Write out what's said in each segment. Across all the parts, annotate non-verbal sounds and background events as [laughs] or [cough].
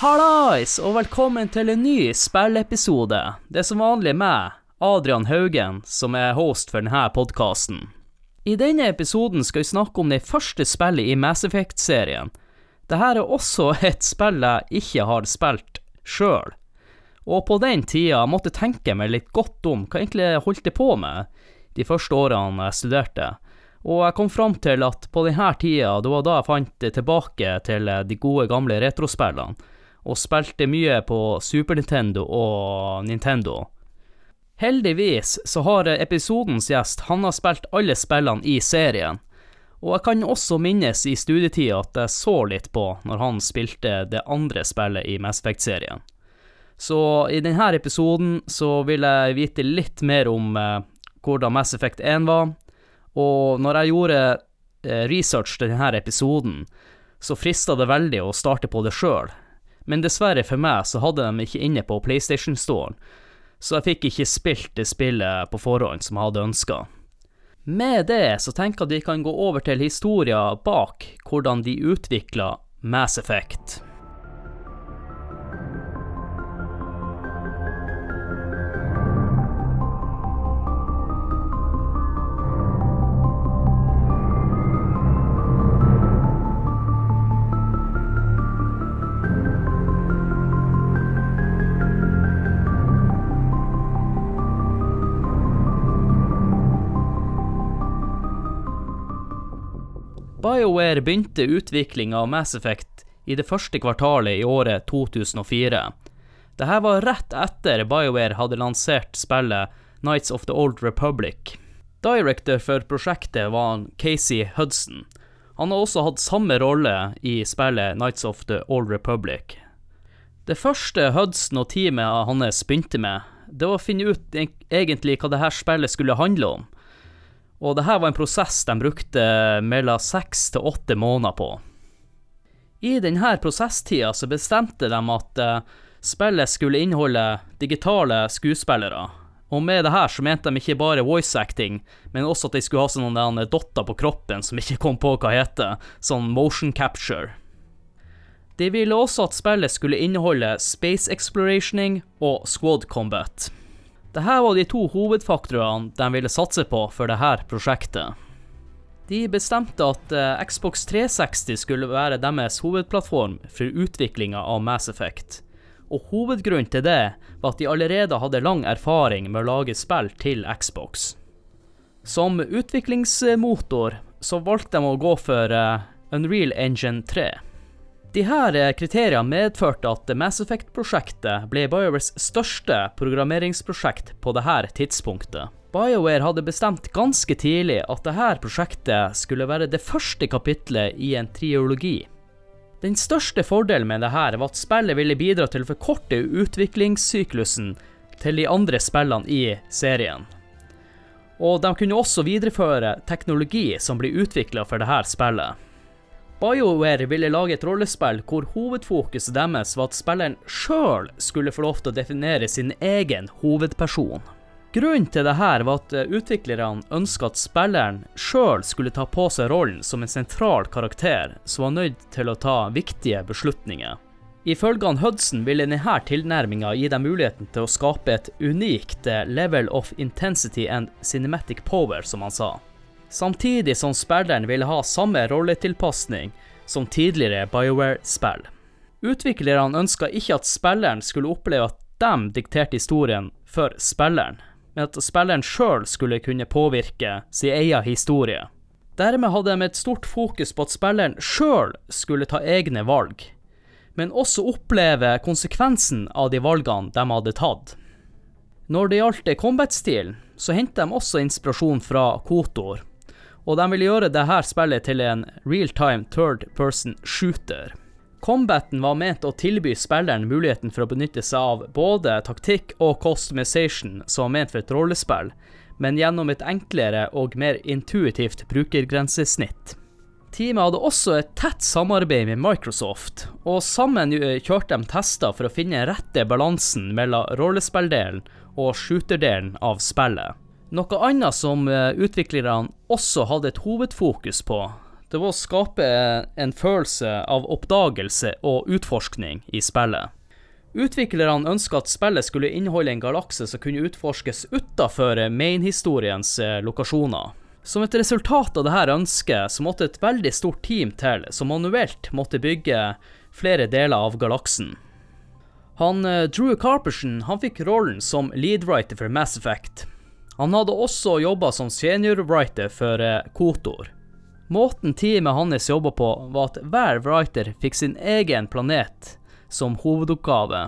Hallais, og velkommen til en ny spilleepisode. Det er som vanlig meg, Adrian Haugen, som er host for denne podkasten. I denne episoden skal vi snakke om det første spillet i Mass Effect-serien. Dette er også et spill jeg ikke har spilt sjøl, og på den tida måtte jeg tenke meg litt godt om hva egentlig jeg holdt på med de første årene jeg studerte. Og jeg kom fram til at på denne tida, det var da jeg fant tilbake til de gode gamle retrospillene og spilte mye på Super Nintendo og Nintendo. Heldigvis så har episodens gjest han har spilt alle spillene i serien, og jeg kan også minnes i studietida at jeg så litt på når han spilte det andre spillet i Mass Effect-serien. Så i denne episoden så vil jeg vite litt mer om eh, hvordan Mass Effect 1 var, og når jeg gjorde eh, research til denne episoden, så frista det veldig å starte på det sjøl, men dessverre for meg så hadde de ikke inne på PlayStation-storen, så jeg fikk ikke spilt det spillet på forhånd som jeg hadde ønska. Med det så tenker jeg at vi kan gå over til historia bak hvordan de utvikla Mass Effect. BioWare begynte utviklinga av Mass Effect i det første kvartalet i året 2004. Dette var rett etter BioWare hadde lansert spillet Nights of the Old Republic. Director for prosjektet var Casey Hudson. Han har også hatt samme rolle i spillet Nights of the Old Republic. Det første Hudson og teamet hans begynte med, det var å finne ut egentlig hva dette spillet skulle handle om og det her var en prosess de brukte mellom seks til åtte måneder på. I denne prosesstida så bestemte de at uh, spillet skulle inneholde digitale skuespillere. Og med det her så mente de ikke bare voice acting, men også at de skulle ha sånne dotter på kroppen som ikke kom på hva heter, sånn motion capture. De ville også at spillet skulle inneholde space explorationing og squad combat. Dette var de to hovedfaktorene de ville satse på for dette prosjektet. De bestemte at eh, Xbox 360 skulle være deres hovedplattform for utviklinga av Mass Effect, og hovedgrunnen til det var at de allerede hadde lang erfaring med å lage spill til Xbox. Som utviklingsmotor så valgte de å gå for eh, Unreal Engine 3. De her eh, kriteriene medførte at Mass Effect-prosjektet ble BioWares største programmeringsprosjekt på dette tidspunktet. BioWare hadde bestemt ganske tidlig at dette prosjektet skulle være det første kapitlet i en triologi. Den største fordelen med dette var at spillet ville bidra til å forkorte utviklingssyklusen til de andre spillene i serien. Og de kunne også videreføre teknologi som blir utvikla for dette spillet. BioWare ville lage et rollespill hvor hovedfokuset deres var at spilleren sjøl skulle få lov til å definere sin egen hovedperson. Grunnen til dette var at eh, utviklerne ønska at spilleren sjøl skulle ta på seg rollen som en sentral karakter som var nødt til å ta viktige beslutninger. Ifølge Hudson ville denne tilnærminga gi dem muligheten til å skape et unikt eh, level of intensity and cinematic power, som han sa samtidig som spilleren ville ha samme rolletilpasning som tidligere BioWare-spill. Utviklerne ønska ikke at spilleren skulle oppleve at de dikterte historien for spilleren, men at spilleren sjøl skulle kunne påvirke sin egen historie. Dermed hadde de et stort fokus på at spilleren sjøl skulle ta egne valg, men også oppleve konsekvensen av de valgene de hadde tatt. Når det gjaldt combat-stilen, så hentet de også inspirasjon fra Kotor, og de vil gjøre dette spillet til en real-time third person shooter. Combaten var ment å tilby spilleren muligheten for å benytte seg av både taktikk og customization som var ment for et rollespill, men gjennom et enklere og mer intuitivt brukergrensesnitt. Teamet hadde også et tett samarbeid med Microsoft, og sammen kjørte de tester for å finne rette balansen mellom rollespilldelen og shooterdelen av spillet. Noe annet som eh, utviklerne også hadde et hovedfokus på, det var å skape en følelse av oppdagelse og utforskning i spillet. Utviklerne ønska at spillet skulle inneholde en galakse som kunne utforskes utafor mainhistoriens eh, lokasjoner. Som et resultat av dette ønsket så måtte et veldig stort team til, som manuelt måtte bygge flere deler av galaksen. Han eh, Drew Carperson han fikk rollen som leadwriter for Mass Effect. Han hadde også jobba som seniorwriter for eh, Kotor. Måten teamet hans jobba på, var at hver writer fikk sin egen planet som hovedoppgave.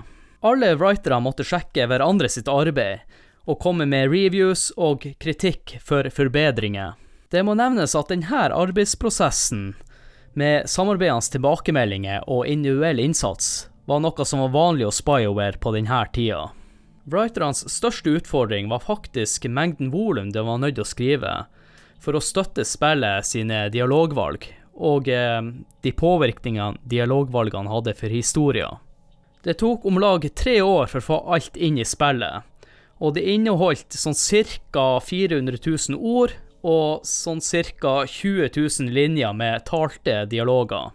Alle writere måtte sjekke hverandre sitt arbeid, og komme med reviews og kritikk for forbedringer. Det må nevnes at denne arbeidsprosessen, med samarbeidende tilbakemeldinger og individuell innsats, var noe som var vanlig hos BioWare på denne tida. Writernes største utfordring var faktisk mengden volum de var nødt til å skrive, for å støtte spillet sine dialogvalg, og eh, de påvirkningene dialogvalgene hadde for historien. Det tok om lag tre år for å få alt inn i spillet, og det inneholdt sånn ca. 400 000 ord og sånn ca. 20 000 linjer med talte dialoger.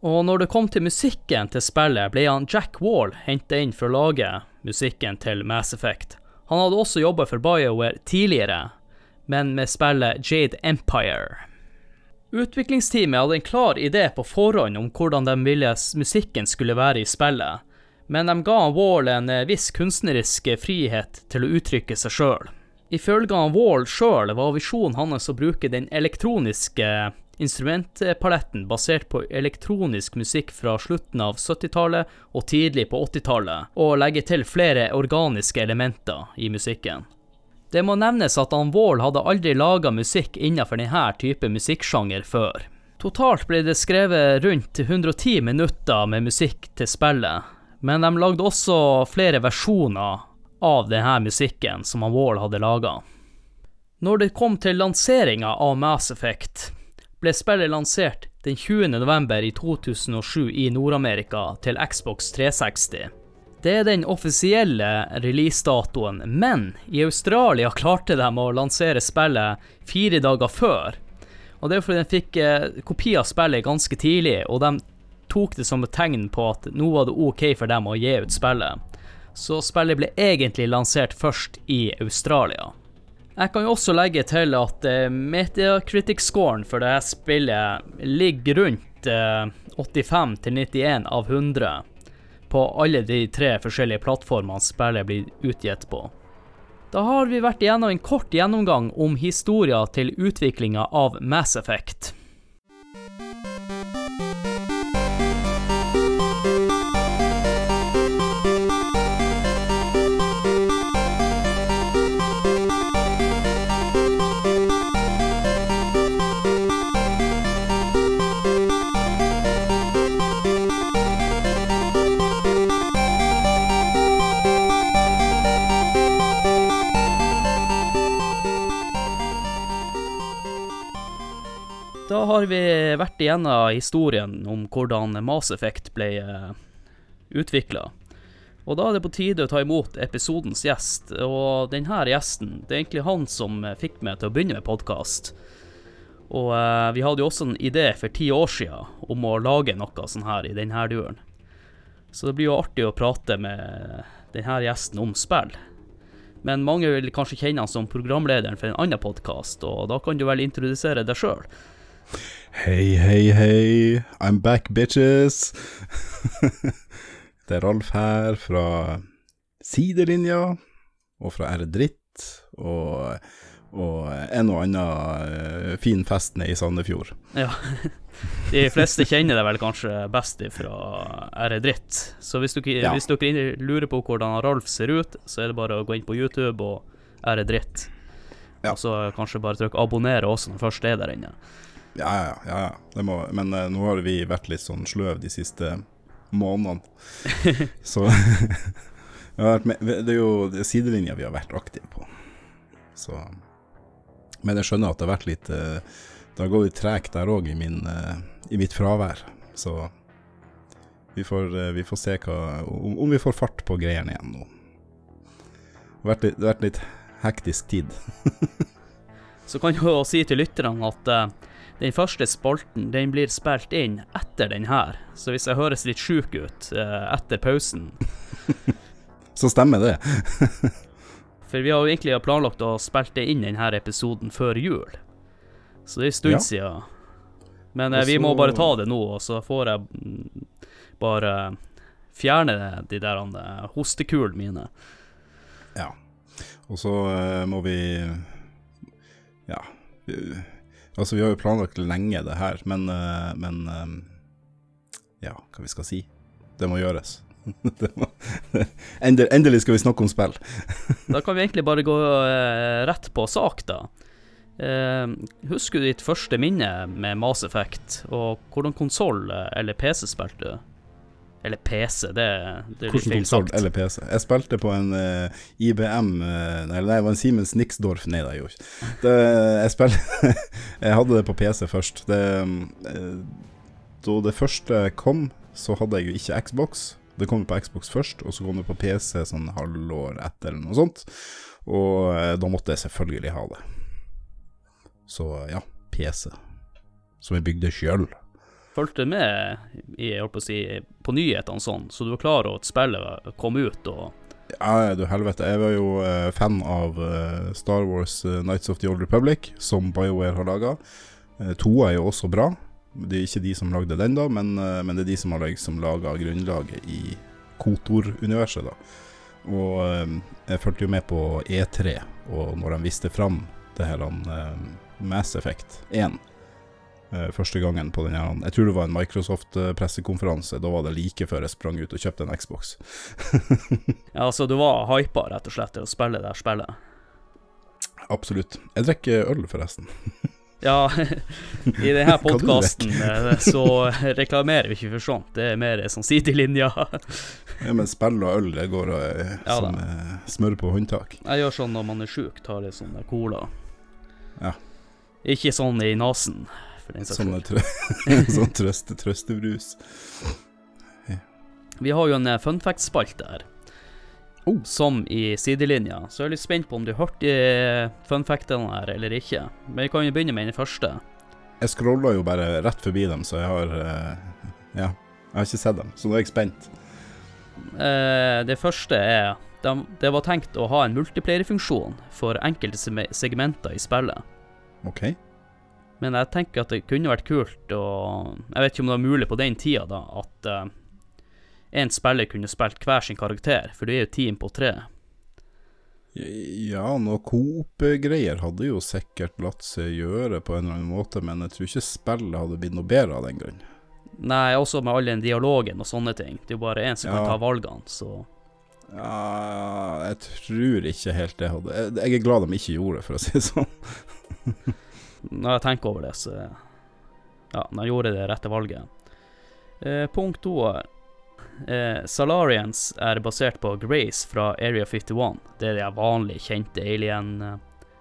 Og når det kom til musikken til spillet, ble han Jack Wall henta inn for å lage musikken til Mass Effect. Han hadde også jobba for BioWare tidligere, men med spillet Jade Empire. Utviklingsteamet hadde en klar idé på forhånd om hvordan de ville musikken skulle være i spillet, men de ga Wall en eh, viss kunstnerisk frihet til å uttrykke seg sjøl. Ifølge Wall sjøl var visjonen hans å bruke den elektroniske instrumentpaletten basert på elektronisk musikk fra slutten av 70-tallet og tidlig på 80-tallet, og legge til flere organiske elementer i musikken. Det må nevnes at han Wall hadde aldri laga musikk innenfor denne type musikksjanger før. Totalt ble det skrevet rundt 110 minutter med musikk til spillet, men de lagde også flere versjoner av denne musikken som han Wall hadde laga. Når det kom til lanseringa av Mass Effect, ble spillet lansert den 20. november i 2007 i Nord-Amerika til Xbox 360. Det er den offisielle releasedatoen, men i Australia klarte de å lansere spillet fire dager før. Og det er fordi de fikk eh, kopi av spillet ganske tidlig, og de tok det som et tegn på at nå var det OK for dem å gi ut spillet. Så spillet ble egentlig lansert først i Australia. Jeg kan jo også legge til at uh, Metacritic-scoren for dette spillet ligger rundt uh, 85 91 av 100 på alle de tre forskjellige plattformene spillet blir utgitt på. Da har vi vært igjennom en kort gjennomgang om historia til utviklinga av Mass Effect. Da har vi vært igjennom historien om hvordan Mass Effect ble eh, utvikla. Og da er det på tide å ta imot episodens gjest. Og denne gjesten, det er egentlig han som fikk meg til å begynne med podkast. Og uh, vi hadde jo også en idé for ti år siden om å lage noe sånn her i denne duren. Så det blir jo artig å prate med denne gjesten om spill. Men mange vil kanskje kjenne han som programlederen for en annen podkast, og da kan du vel introdusere deg sjøl. Hei, hei, hei. I'm back, bitches. det er Ralf her fra Sidelinja, og fra R Dritt, og, og en og annen uh, fin fest nede i Sandefjord. Ja. De fleste kjenner deg vel kanskje best fra R Dritt. Så hvis dere, ja. hvis dere lurer på hvordan Ralf ser ut, så er det bare å gå inn på YouTube og R Dritt. Ja. Og så kanskje bare trykk abonnere også når først er der inne. Ja, ja, ja. ja. Må, men uh, nå har vi vært litt sånn sløv de siste månedene. [laughs] så [laughs] med, Det er jo sidelinja vi har vært aktive på. Så Men jeg skjønner at det har vært litt uh, det har gått litt tregt der òg, i, min, eh, i mitt fravær. Så vi får, vi får se hva, om, om vi får fart på greiene igjen nå. Det har vært litt, vært litt hektisk tid. [laughs] Så kan jeg jo si til lytterne at den første spalten den blir spilt inn etter den her. Så hvis jeg høres litt sjuk ut eh, etter pausen [laughs] Så stemmer det. [laughs] For vi har jo egentlig planlagt å spilte inn denne episoden før jul. Så det er en stund Ja. siden. Men eh, vi må bare ta det nå, og så får jeg bare fjerne de der eh, hostekulene mine. Ja. Og så eh, må vi Ja. Altså, vi har jo planlagt lenge det her, men, eh, men eh, Ja, hva vi skal si. Det må gjøres. [laughs] det endelig, skal vi snakke om spill. [laughs] Da kan vi egentlig bare gå eh, rett på sak, da. Husker du ditt første minne med Mass Effect, og hvordan konsoll eller PC spilte du? Eller PC, det, det er litt feil sagt. eller PC? Jeg spilte på en uh, IBM uh, Nei, det var en Siemens Nixdorf. Nei, det gjorde jeg ikke. Det, jeg, spil, [laughs] jeg hadde det på PC først. Det, uh, da det første kom, så hadde jeg jo ikke Xbox. Det kom på Xbox først, og så kom det på PC sånn halvår etter, eller noe sånt. Og eh, da måtte jeg selvfølgelig ha det. Så ja, PC. Som jeg bygde sjøl. Fulgte med i, på, å si, på nyhetene sånn, så du var klar over at spillet kom ut og Ja, du helvete. Jeg var jo eh, fan av eh, Star Wars eh, Nights of the Old Republic, som BioWare har laga. to toa er jo også bra. Det er ikke de som lagde den, da, men, eh, men det er de som har liksom laga grunnlaget i Kotor-universet, da. Og eh, jeg fulgte jo med på E3, og når de viste fram det her eh, Mass Effect 1 eh, første gangen på den her Jeg tror det var en Microsoft-pressekonferanse. Da var det like før jeg sprang ut og kjøpte en Xbox. [laughs] Ja, altså, du var hypa rett og slett til å spille det her spillet. Absolutt. Jeg drikker øl, forresten. [laughs] Ja, [laughs] i denne podkasten så reklamerer vi ikke for sånt. Det er mer sånn sidelinja. Ja, men spill og øl, det går eh, Ja som eh, smør på håndtak. Jeg gjør sånn når man er sjuk, tar litt sånn cola. Ja. Ikke sånn i nesen, for den saks skyld. trø [laughs] [laughs] sånn trøste, trøstebrus. Vi har jo en eh, fun fact-spalte her. Oh. Som i sidelinja. Så jeg er litt spent på om du hørte de fun factene her eller ikke. Men vi kan jo begynne med den første. Jeg scrolla jo bare rett forbi dem, så jeg har eh, Ja, jeg har ikke sett dem, så nå er jeg spent. Eh, det første er Det var tenkt å ha en multiplayer-funksjon for enkelte segmenter i spillet. OK. Men jeg tenker at det kunne vært kult og Jeg vet ikke om det var mulig på den tida, da, at én en spiller kunne spilt hver sin karakter, for du er jo team på tre. Ja, noe Coop-greier hadde jo sikkert latt seg gjøre på en eller annen måte, men jeg tror ikke spillet hadde blitt noe bedre av den grunn. Nei, også med all den dialogen og sånne ting. Det er jo bare én som kan ta valgene, så Ja, jeg tror ikke helt det hadde jeg er glad de ikke gjorde det, for å si det sånn. [laughs] når jeg tenker over det, så Ja, jeg gjorde det rette valget. Eh, punkt to er eh, Salarians er basert på Grace fra Area 51. Det er de vanlige, kjente alien... Eh.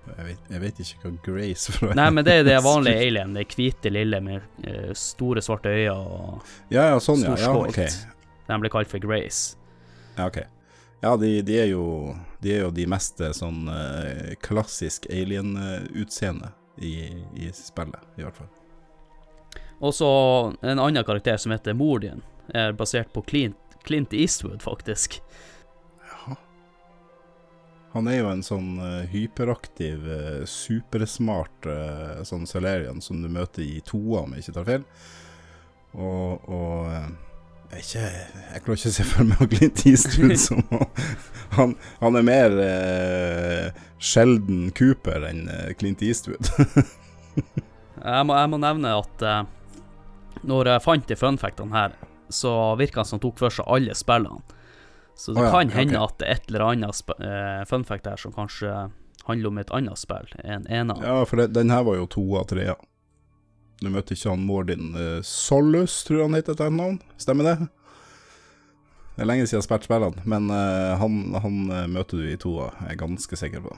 Jeg vet, jeg vet ikke hva Grace fra Nei, men det er det [laughs] vanlige alien, det hvite lille med eh, store, svarte øyne og Ja, ja, sånn, ja. ja okay. ok. De blir kalt for Grace. Ja, ok. Ja, de, de, er, jo, de er jo de meste sånn eh, klassisk alien-utseende i, i spillet, i hvert fall. Og så en annen karakter som heter Mordin, er basert på Clint, Clint Eastwood, faktisk. Jaha. Han er jo en sånn eh, hyperaktiv, eh, supersmart uh, sånn Salarian som du møter i toa, om jeg ikke tar feil. Og, og eh, ikke, jeg klarer ikke å se for meg Clint Eastwood som han, han er mer eh, sjelden Cooper enn eh, Clint Eastwood. [laughs] Jeg må, jeg må nevne at eh, når jeg fant de funfactene her, så virka han som han tok for seg alle spillene. Så det oh, ja, kan hende okay. at det er et eller annet eh, funfact her som kanskje handler om et annet spill enn ena. Ja, for det, den her var jo to av tre. Ja. Du møter ikke han Mordin uh, Sollus, tror han heter til et navn. Stemmer det? Det er lenge siden jeg har spilt spillene, men uh, han, han uh, møter du i toa, jeg er ganske sikker på.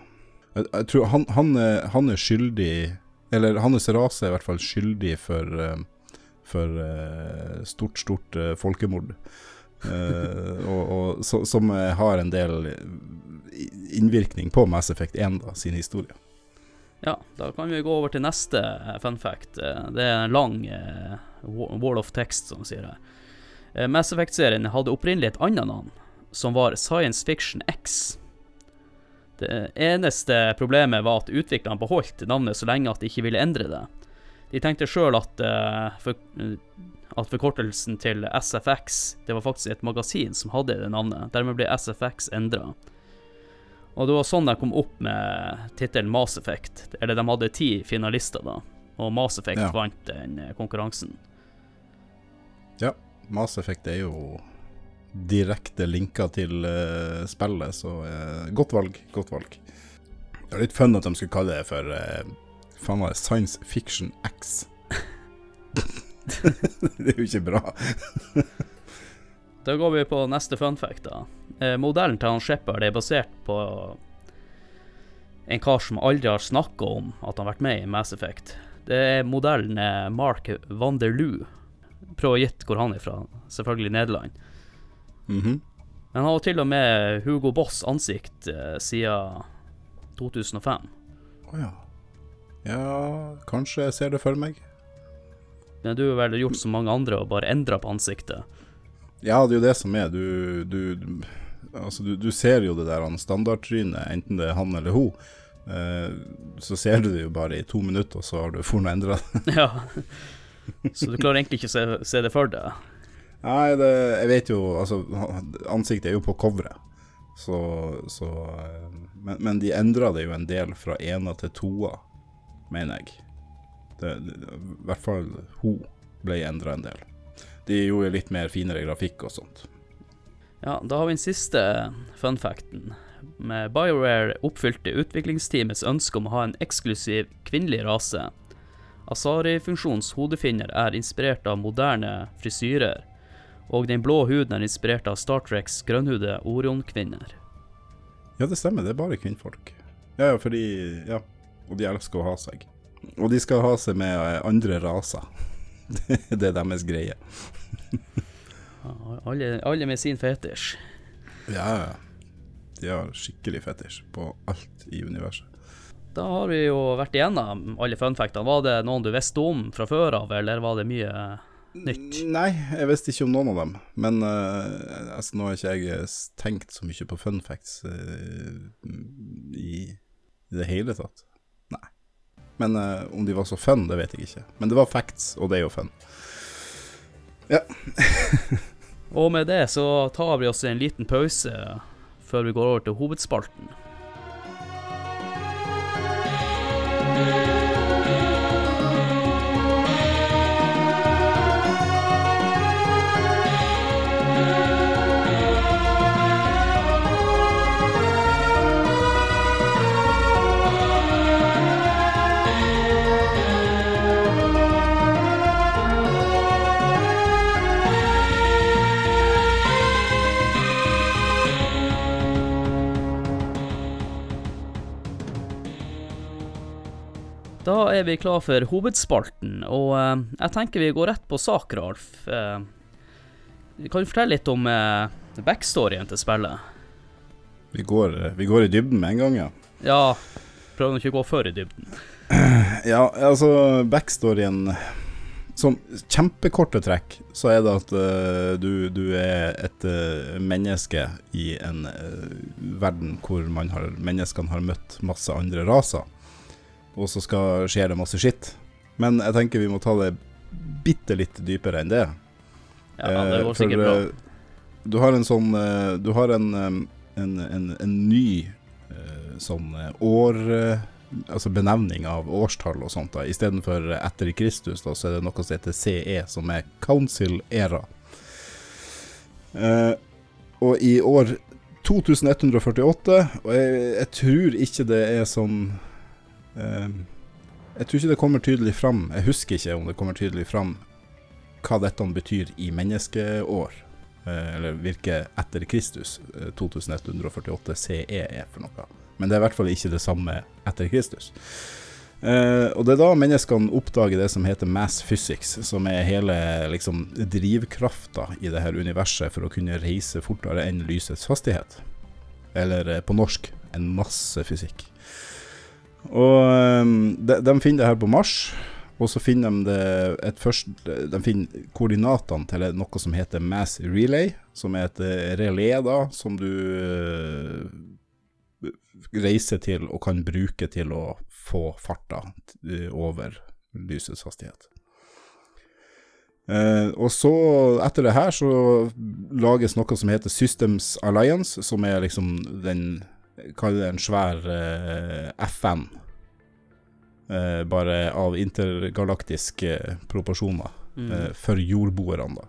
Jeg, jeg tror han, han, han er skyldig Eller hans rase er i hvert fall skyldig for, eh, for eh, stort, stort eh, folkemord. Eh, og, og, så, som eh, har en del innvirkning på Mass Effect 1 da, sin historie. Ja, da kan vi gå over til neste eh, fun fact. Eh, Det er en lang uh, wall of text, som sier. Eh, Mass Effect-serien hadde opprinnelig et annet navn, som var Science Fiction X. Det eneste problemet var at utviklerne beholdt navnet så lenge at de ikke ville endre det. De tenkte sjøl at, uh, for, at forkortelsen til SFX Det var faktisk et magasin som hadde det navnet. Dermed ble SFX endra. Og det var sånn de kom opp med tittelen Mass Effect. Eller de hadde ti finalister, da. Og Mass Effect Ja. vant den konkurransen. Ja, Mass Effect er jo direkte linka til uh, spillet, så uh, godt valg, godt valg. Det er litt fun at de skulle kalle det for uh, faen var det, Science Fiction X. [laughs] det er jo ikke bra. [laughs] Da går vi på neste fun fact, da. Eh, modellen til han Shepherd er basert på en kar som aldri har snakka om at han har vært med i Mass Effect. Det er modellen eh, Mark van der Loo. Prøv å gjette hvor han er fra. Selvfølgelig Nederland. Mhm. Men han har til og med Hugo Boss ansikt eh, siden 2005. Å ja. Ja, kanskje jeg ser det for meg. Men du har vel gjort som mange andre og bare endra på ansiktet. Ja, det er jo det som er. Du, du, altså, du, du ser jo det der standardtrynet, enten det er han eller hun. Eh, så ser du det jo bare i to minutter, og så har du funnet endra det. [laughs] ja. Så du klarer egentlig ikke å se, se det for deg. Nei, det, jeg vet jo Altså, ansiktet er jo på coveret, så, så eh, men, men de endra det jo en del fra ena til toa, mener jeg. I hvert fall hun ble endra en del. De gjorde litt mer finere grafikk og sånt. Ja, da har vi den siste fun facten. Med BioWare oppfylte utviklingsteamets ønske om å ha en eksklusiv kvinnelig rase. Asari-funksjons hodefinner er inspirert av moderne frisyrer, og den blå huden er inspirert av Star Treks grønnhude Orion-kvinner. Ja, det stemmer. Det er bare kvinnfolk. Ja, ja, fordi Ja. Og de elsker å ha seg. Og de skal ha seg med andre raser. [laughs] det er deres greie. Alle, alle med sin fetisj. Ja, ja. De har skikkelig fetisj på alt i universet. Da har vi jo vært igjennom alle funfactene. Var det noen du visste om fra før av, eller var det mye nytt? Nei, jeg visste ikke om noen av dem. Men uh, altså, nå har ikke jeg s- tenkt så mye på fun facts eh, i, i det hele tatt. Men uh, om de var så fun, det vet jeg ikke. Men det var facts, og det er jo fun. Ja. [laughs] Og med det så tar vi oss en liten pause før vi går over til hovedspalten. Er vi klar for hovedspalten, og eh, jeg tenker vi går rett på sak, Ralf. Eh, kan du fortelle litt om eh, backstoryen til spillet? Vi går, vi går i dybden med en gang, ja. Ja, prøver ikke å gå før i dybden. [clears throat] Ja, altså backstoryen Som kjempekorte trekk så er det at du, du er et menneske i en verden hvor man har, menneskene har møtt masse andre raser. Og så skal, skjer det masse skitt. Men jeg tenker vi må ta det bitte litt dypere enn det. Ja, det Eh, går sikkert bra. eh, Du har en sånn eh, Du har en, eh, en, en, en ny eh, sånn eh, år eh, Altså benevning av årstall og sånt. da Istedenfor etter Kristus, da, så er det noe som heter CE, som er Council Era. Eh, og i år 2148, og jeg, jeg tror ikke det er sånn eh, Jeg tror ikke det kommer tydelig fram Jeg husker ikke om det kommer tydelig fram hva dette betyr i menneskeår. eh, Eller hvilke etter Kristus eh, 2148 CE er for noe. Men det er i hvert fall ikke det samme etter Kristus. Uh, og det er da menneskene oppdager det som heter mass physics, som er hele liksom, drivkrafta i det her universet for å kunne reise fortere enn lysets hastighet. Eller eh, på norsk en masse fysikk. Og eh, de, de, finner det her på Mars, og så finner de et først, De finner koordinatene til noe som heter mass relay, som er et eh, relé da, som du eh, reiser til og kan bruke til å få farta eh, over lysets hastighet. Eh, og så, etter det her, så lages noe som heter Systems Alliance, som er liksom den Kall det en svær eh, FN. Eh, bare av intergalaktiske proporsjoner mm. Eh, for jordboerne, da.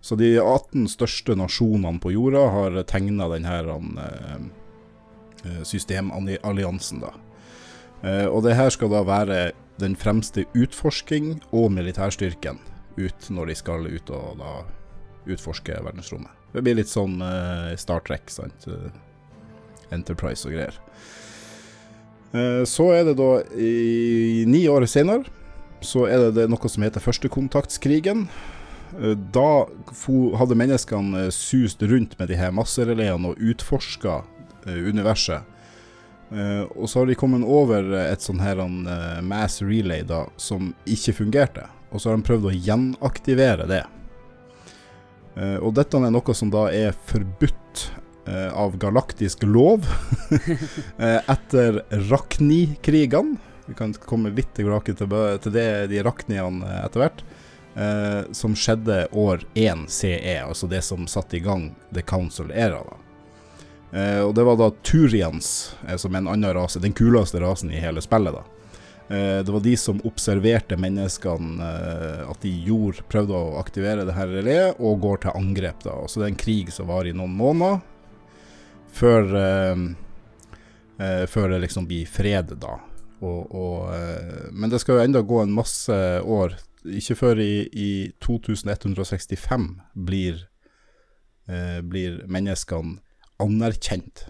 Så de 18 største nasjonene på jorda har tegna denne eh, systemalliansen, da. Og det her skal da være den fremste utforsking og militærstyrken ut når de skal ut og da utforske verdensrommet. Det blir litt sånn Star Trek, sant. Enterprise og greier. så er det da i, ni år senere så er det, det noe som heter førstekontaktskrigen. Da hadde menneskene sust rundt med de her massereleene og utforska universet. Og så har de kommet over et sånn her mass relay da, som ikke fungerte. Og så har de prøvd å gjenaktivere det. Og dette er noe som da er forbudt av galaktisk lov [laughs] etter Rakni-krigene. Vi kan komme litt tilbake til, det, de Rakniene etter hvert. som skjedde år 1 CE, altså det som satte i gang The Council Era. da. Eh, og det var da Turians, eh, som en annen rase, den kuleste rasen i hele spillet. da. Eh, det var de som observerte menneskene, eh, at de gjorde, prøvde å aktivere det her relet, og går til angrep. da. Så det er en krig som varer i noen måneder, før, eh, eh, før det liksom blir fred, da. Og, og, men det skal jo enda gå en masse år. Ikke før i, i 2165 blir, blir menneskene anerkjent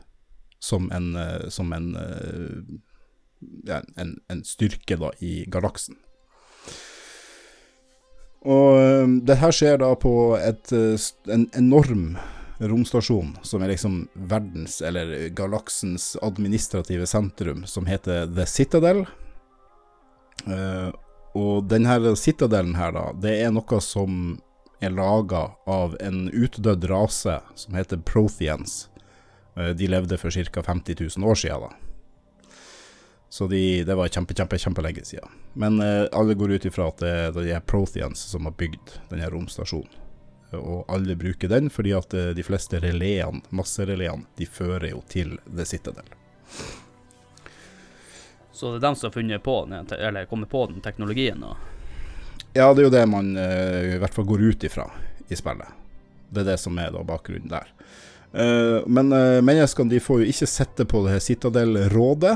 som en, eh, som en, eh, en, en styrke da, i galaksen. Og eh, det her skjer da på et, en enorm romstasjon som er liksom verdens, eller galaksens administrative sentrum, som heter The Citadel. Uh, og denne Citadelen her, da, det er noe som er laga av en utdødd rase som heter Protheans. Uh, de levde for ca. 50 000 år siden, da. Så de, det var kjempe, kjempe, kjempelenge siden. Men uh, alle går ut ifra at det, det er Protheans som har bygd denne romstasjonen. Og alle bruker den fordi at eh, de fleste reléene, massereleene, de fører jo til The Citadel. Så det er dem som har funnet på den, eller kommet på den teknologien? Og... Ja, det er jo det man uh, i hvert fall går ut ifra i spillet. Det er det som er da bakgrunnen der. Uh, men uh, menneskene de får jo ikke sitte på det Citadel-rådet.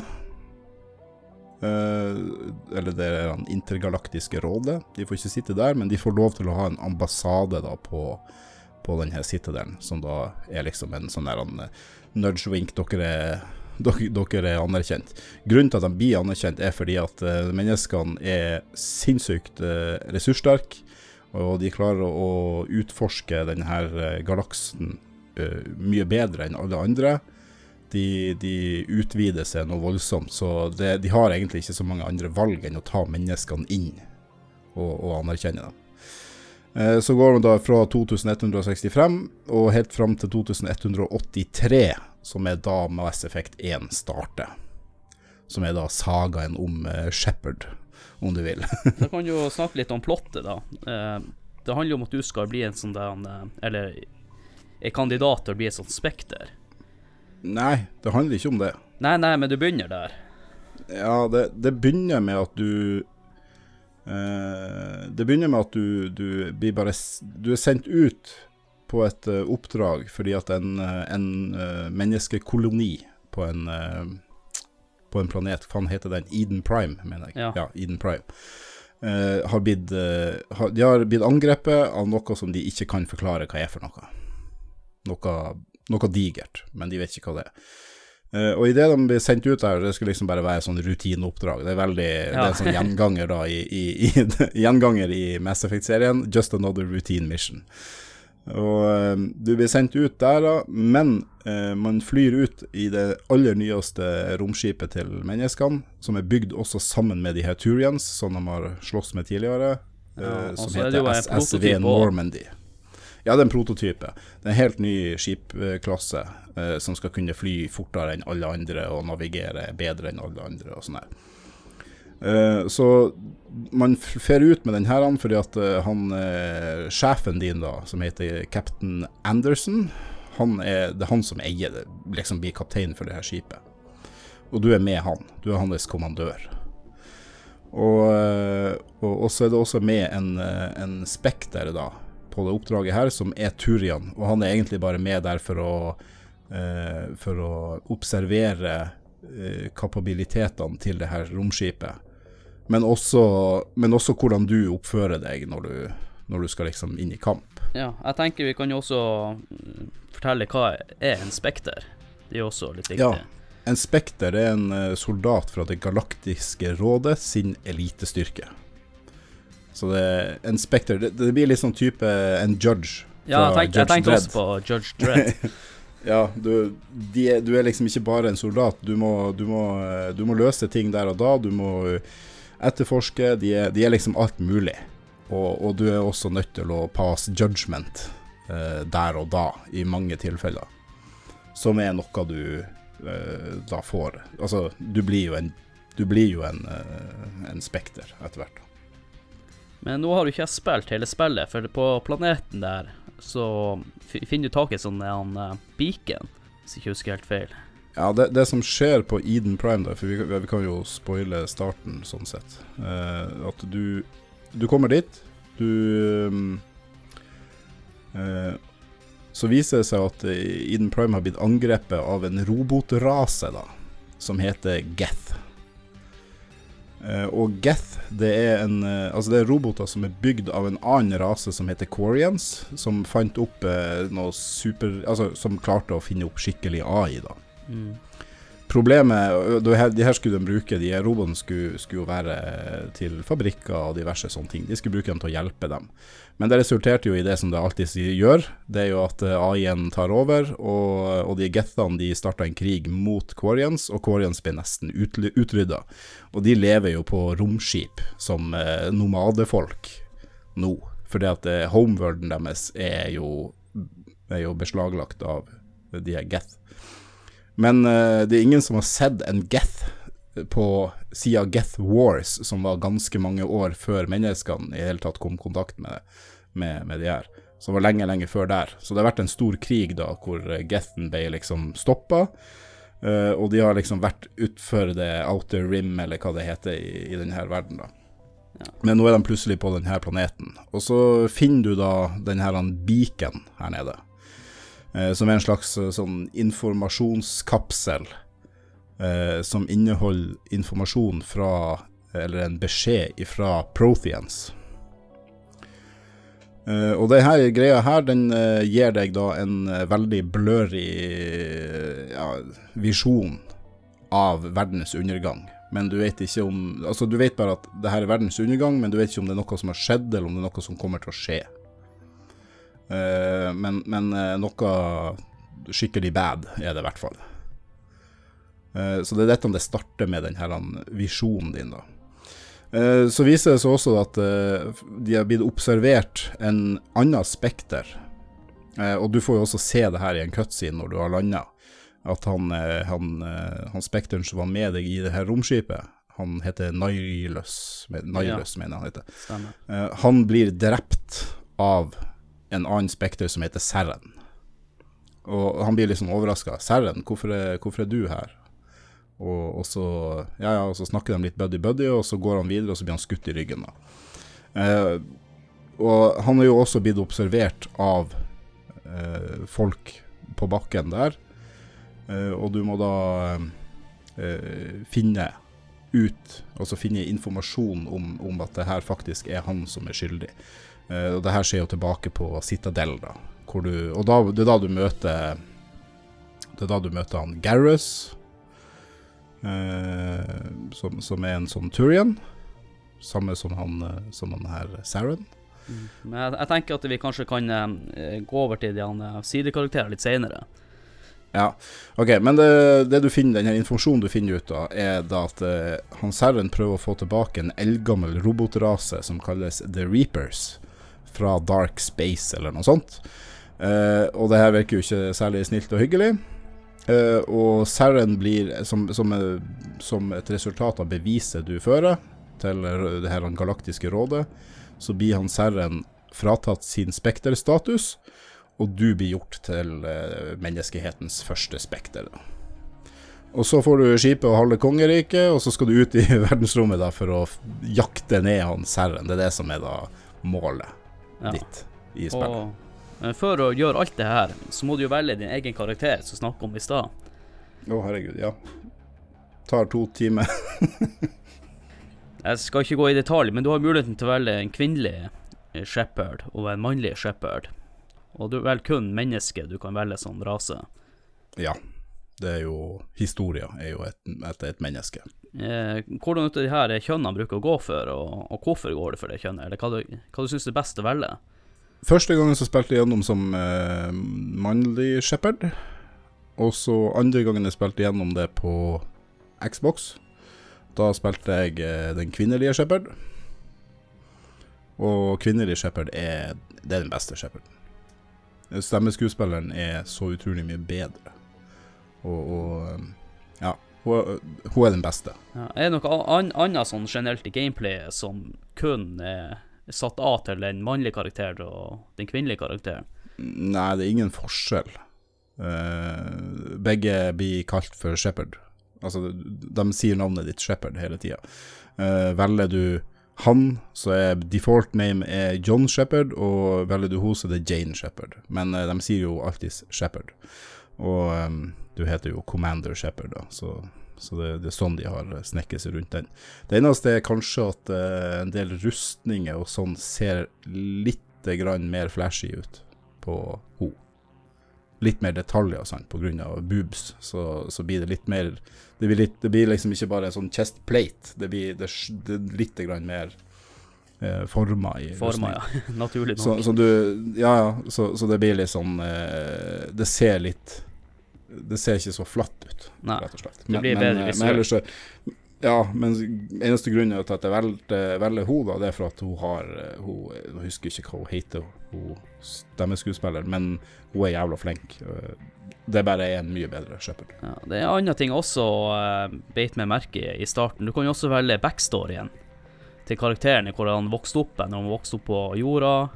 Uh, eller det er den intergalaktiske rådet. De får ikke sitte der, men de får lov til å ha en ambassade da på, på denne Citadelen, som da er liksom en sånn der nudge-wink. Dere er, [laughs] dere, dere, er anerkjent. Grunnen til at de blir anerkjent, er fordi at menneskene er sinnssykt ressurssterke, og de klarer å, utforske denne galaksen mye bedre enn alle andre. De, de, utvider seg noe voldsomt, så det, de har egentlig ikke så mange andre valg enn å ta menneskene inn og, og anerkjenne dem. Uh, så går man da fra 2165 og helt fram til 2183, som er da Mass Effect 1 starter. Som er da sagaen om uh, Shepherd, om du vil. [laughs] da kan jo snakke litt om plottet, da. det handler jo om at du skal bli en sånn der Eller er kandidat til å bli et sånt spekter. Nei, det handler ikke om det. Nei, nei, men du begynner der. Ja, det, det begynner med at du eh, Det begynner med at du, du, blir bare Du er sendt ut på et uh, oppdrag fordi at en, uh, en uh, menneskekoloni på en på en planet, hva heter den? Eden Prime, mener jeg. Ja, ja Eden Prime. har blitt, har, de har blitt angrepet av noe som de ikke kan forklare hva er for noe noe, noe digert, men de vet ikke hva det er. Uh, og idet de blir sendt ut der, det skulle liksom bare være sånn rutineoppdrag. Det er veldig ja. Det er sånn gjenganger da i, i, i [laughs] Gjenganger i Mass Effect-serien. Just another routine mission. Og uh, du blir sendt ut der, da, men uh, man flyr ut i det aller nyeste romskipet til menneskene, som er bygd også sammen med de her Turians, som de har slåss med tidligere, ja, som heter SSV Normandy. Ja, det er en prototype. Det er en helt ny skipklasse eh, som skal kunne fly fortere enn alle andre og navigere bedre enn alle andre og sånn. Eh, så man fer ut med den her fordi at uh, han uh, sjefen din, da, som heter cap'n Anderson, han er, det er han som eier det, liksom blir kaptein for det her skipet. Og du er med han. Du er hans kommandør. Og, uh, og, så er det også med en, en spekter da, på det oppdraget her, som er Turian. Og han er egentlig bare med der for å eh, for å observere eh, kapabilitetene til det her romskipet. Men også, men også, hvordan du oppfører deg når du, når du skal liksom inn i kamp. Ja, jeg tenker vi kan jo også mm, fortelle hva er en spekter. Det er jo også litt viktig. Ja, en spekter er en eh, soldat fra Det galaktiske rådet sin elitestyrke. Så det er en spekter det, det, blir litt sånn type en judge. Ja, jeg tenkte, jeg tenkte også på Judge Dredd. [laughs] Ja, du, de, du, er liksom ikke bare en soldat. Du må, du, må, du må, løse ting der og da. Du må etterforske. De er, de er liksom alt mulig. Og, og, du er også nødt til å passe judgment eh, der og da, i mange tilfeller. Som er noe du eh, da får Altså, du blir jo en, du blir jo en, eh, en spekter etter hvert. Men nå har du ikke spilt hele spillet, for på planeten der så finner du tak i sånn en uh, beacon, hvis jeg ikke husker helt feil. Ja, det, det, som skjer på Eden Prime, da, for vi, vi kan jo spoile starten sånn sett, uh, at du, du kommer dit, du um, uh, Så viser det seg at Eden Prime har blitt angrepet av en robotrase, da, som heter Geth. Uh, og Geth det er, en, uh, altså det er roboter som er bygd av en annen rase som heter Quarians, som fant opp uh, noe super Altså som klarte å finne opp skikkelig AI, da. Mm. Problemet De her skulle de bruke, de robotene skulle, skulle være til fabrikker og diverse sånne ting. De skulle bruke dem til å hjelpe dem. Men det resulterte jo i det som det alltid gjør. Det er jo at eh, AI-en tar over, og, og de gethene de starta en krig mot Quarians, og Quarians ble nesten utrydda. Og de lever jo på romskip som eh, nomadefolk nå. Fordi at eh, homeworlden deres er jo, er jo beslaglagt av de er geth. Men det er ingen som har sett en geth på sida Geth Wars, som var ganske mange år før menneskene i hele tatt kom i kontakt med, med, med de her. Som var lenge, lenge før der. Så det har vært en stor krig da, hvor Gethen ble liksom stoppa. Uh, og de har liksom vært utfor det outer rim, eller hva det heter, i, i denne verden, da. Ja. Men nå er de plutselig på denne planeten. Og så finner du da denne beacon her nede. Uh, som er en slags uh, sånn informasjonskapsel eh, som inneholder informasjon fra, eller en beskjed fra Protheans. Uh, og denne greia her, den uh, gir deg da en uh, veldig blurry ja, visjon av verdens undergang. Men du vet ikke om Altså, du vet bare at det her er verdens undergang, men du vet ikke om det er noe som har skjedd, eller om det er noe som kommer til å skje. men, men noe skikkelig bad er det i hvert fall. Eh, så det er dette det starter med denne visjonen din, da. Eh, så viser det seg også at eh, de har blitt observert en annen spekter. Og du får jo også se det her i en cutscene når du har landa. At han, han, han spekteren som var med deg i det her romskipet, han heter Nailus, Nihilus ja. mener han heter. Stemmer. Han blir drept av en annen spekter som heter Serren. Og han blir liksom overraska. Serren, hvorfor hvorfor er du her? Og, og, så, ja, ja, og så snakker de litt buddy-buddy, og så går han videre, og så blir han skutt i ryggen. Eh, og han er jo også blitt observert av eh, folk på bakken der, eh, og du må da eh, finne ut, altså finne informasjon om, om, at det her faktisk er han som er skyldig. Eh, og det her skjer jo tilbake på Citadel, da. Du, og da, det er da du møter Det er da du møter han Garrus, eh, som, som er en sånn Turian. Samme som han, eh, som han her Saren. Men jeg, jeg tenker at vi kanskje kan eh, gå over til de eh, sidekarakterer litt senere. Ja, ok, men det, det du finner, den informasjonen du finner ut av, er da at eh, han Saren prøver å få tilbake en eldgammel robotrase som kalles The Reapers, fra Dark Space eller noe sånt. Eh, og det her virker jo ikke særlig snilt og hyggelig. Eh, og Serren blir, som, som, eh, som et resultat av beviset du fører til det her galaktiske rådet, så blir han Serren fratatt sin spekterstatus, og du blir gjort til uh, menneskehetens første spekter. Og så får du skipet og halve kongeriket, og så skal du ut i [laughs] verdensrommet da for å jakte ned han Serren. Det er det som er da målet Ja. ditt i spillet. Og men for å gjøre alt det her, så må du jo velge din egen karakter, som snakka om i stad. Å, herregud, ja. Tar to timer. Jeg skal ikke gå i detalj, men du har muligheten til å velge en kvinnelig eh, shepherd og en mannlig shepherd. Og du velger kun menneske du kan velge som rase. Ja. Det er jo Historia er jo et, etter et menneske. Eh, hvordan av de her kjønnene bruker å gå for, og, og hvorfor går det for det kjønnet? Eller hva du, hva du syns er best å velge? Første gangen så spilte jeg gjennom som uh, mannlig shepherd. Og så andre gangen jeg spilte gjennom det på Xbox. Da spilte jeg uh, den kvinnelige shepherd. Og kvinnelig shepherd er, det er den beste shepherden. Stemmeskuespilleren er så utrolig mye bedre. Og, og eh, ja, hun, hun er den beste. Ja, er det noe an annet sånn generelt i gameplayet som kun er satt av til den mannlige karakteren og den kvinnelige karakteren? Nei, det er ingen forskjell. Uh, begge blir kalt for shepherd. Altså, de sier navnet ditt shepherd hele tida. velger du han, så er default name er John Shepherd, og velger du henne, så er det Jane Shepherd. Men uh, de sier jo alltid shepherd. Og um, du heter jo Commander Shepherd, da, så, så det, det er sånn de har snekket seg rundt den. Det eneste er kanskje at eh, en del rustninger og sånn ser litt grann mer flashy ut på henne. Litt mer detaljer, og på grunn av boobs, så, så blir det litt mer det blir, litt, det blir liksom ikke bare en sånn chest plate, det blir, det, det litt grann mer eh, forma i Forma, ja. [laughs] Naturlig nok. Så, så du Ja, ja, så, så det blir litt sånn eh, Det ser litt Det ser ikke så flatt ut, Nei. rett og slett. Det blir bedre men, visuelt. men ellers så Ja, men eneste grunnen til at jeg velger, velger henne, det er for at hun har eh, hun, Jeg husker ikke hva hun heter, hun stemmeskuespiller, men hun er jævla flink. Eh, Det er bare en mye bedre shepherd. Ja, det er en annen ting også uh, beit meg merke i i starten. Du kan jo også velge backstoryen til karakteren, hvor han vokste opp, når han vokste opp på jorda,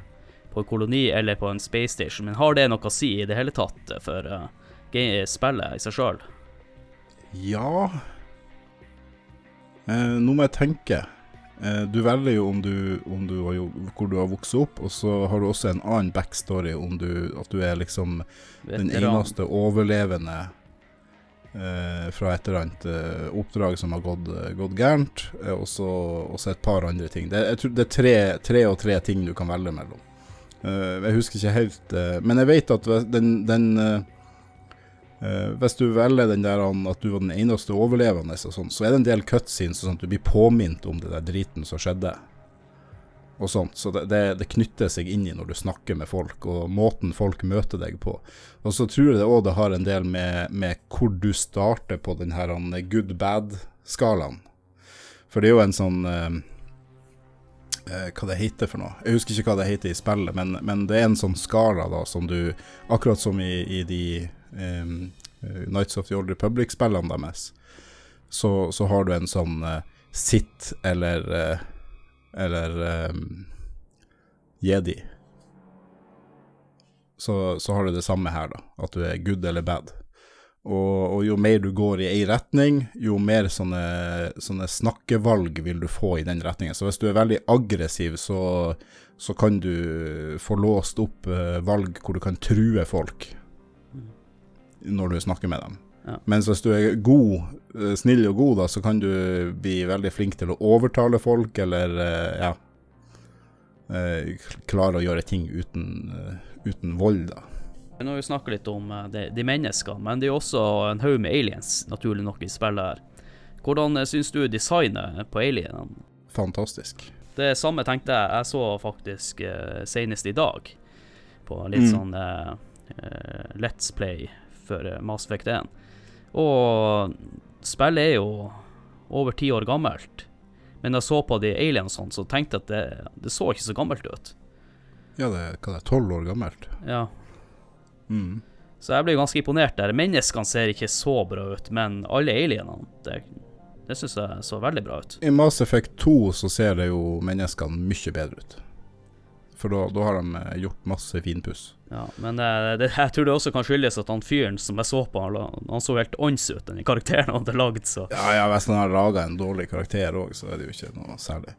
på en koloni eller på en space station. Men har det noe å si i det hele tatt for uh, spillet i seg sjøl? Ja eh, Nå må jeg tenke. Eh, du velger jo om du, om du har, hvor du har vokst opp, og så har du også en annen backstory om du, at du er liksom den eneste overlevende eh, fra et eller annet eh, oppdrag som har gått, gått gærent, eh, og så et par andre ting. Det, jeg tror det er tre, tre og tre ting du kan velge mellom. Eh, jeg husker ikke helt Men jeg vet at den, den Hvis du velger den der at du var den eneste overlevende, og sånn, så er det en del cutscenes sånn at du blir påminnet om det der driten som skjedde. Og sånt, så det, det, det knytter seg inn i når du snakker med folk, og måten folk møter deg på. Og så tror jeg det òg det har en del med, med hvor du starter på den her good bad-skalaen. For det er jo en sånn eh, eh, Hva det heter for noe? Jeg husker ikke hva det heter i spillet, men, men det er en sånn skala da som du Akkurat som i, i de eh, Nights of the Old Republic-spillene deres, så, så har du en sånn eh, sit eller eh, eller um, jedi. Så, så har du det samme her, da. At du er good eller bad. Og, og jo mer du går i ei retning, jo mer sånne, sånne snakkevalg vil du få i den retningen. Så hvis du er veldig aggressiv, så, så kan du få låst opp valg hvor du kan true folk når du snakker med dem. Ja. Mens hvis du er god, eh, snill og god, da, så kan du bli veldig flink til å overtale folk, eller eh, ja eh, Klare å gjøre ting uten, uten vold, da. Nå har vi snakket litt om de, de menneskene, men det er jo også en haug med aliens, naturlig nok, i spillet her. Hvordan syns du designet på alienene? Fantastisk. Det samme tenkte jeg. Jeg så faktisk senest i dag på litt Mm. sånn uh, Let's Play for uh, Mass Effect 1. Og spillet er jo over ti år gammelt. Men da jeg så på de aliensene, så tenkte jeg at det, det så ikke så gammelt ut. Ja, det hva det er, tolv år gammelt. Ja, Mm. Så jeg ble ganske imponert der. Menneskene ser ikke så bra ut, men alle alienene, det, det syns jeg så veldig bra ut. I Mass Effect 2 så ser det jo menneskene mye bedre ut. For da, da har de eh, gjort masse finpuss. Ja, men det, jeg tror det også kan skyldes at han fyren som jeg så på, han, han så helt ånds ut, den karakteren han hadde lagd, så Ja, ja, hvis han har laga en dårlig karakter òg, så er det jo ikke noe særlig.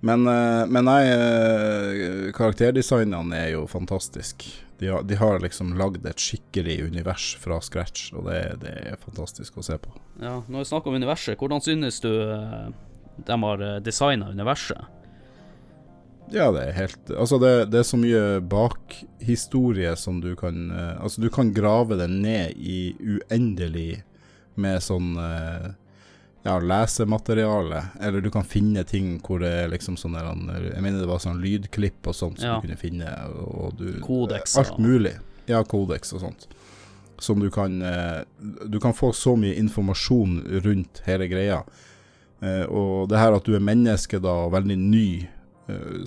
Men, eh, men nei, eh, karakterdesignene er jo fantastisk. De har, de har liksom lagd et skikkelig univers fra scratch, og det, det er fantastisk å se på. Ja, når vi snakker om universet, hvordan synes du de har designa universet? Ja, det er helt Altså, det, det er så mye bakhistorie som du kan uh, Altså, du kan grave det ned i uendelig med sånn uh, ja, lesemateriale, eller du kan finne ting hvor det er liksom sånn Jeg mener det var sånn lydklipp og sånt som Ja. du kunne finne, og du Kodeks, Alt mulig. Ja, kodeks og sånt. Som du kan uh, Du kan få så mye informasjon rundt hele greia. Og det her at du er menneske da, og veldig ny,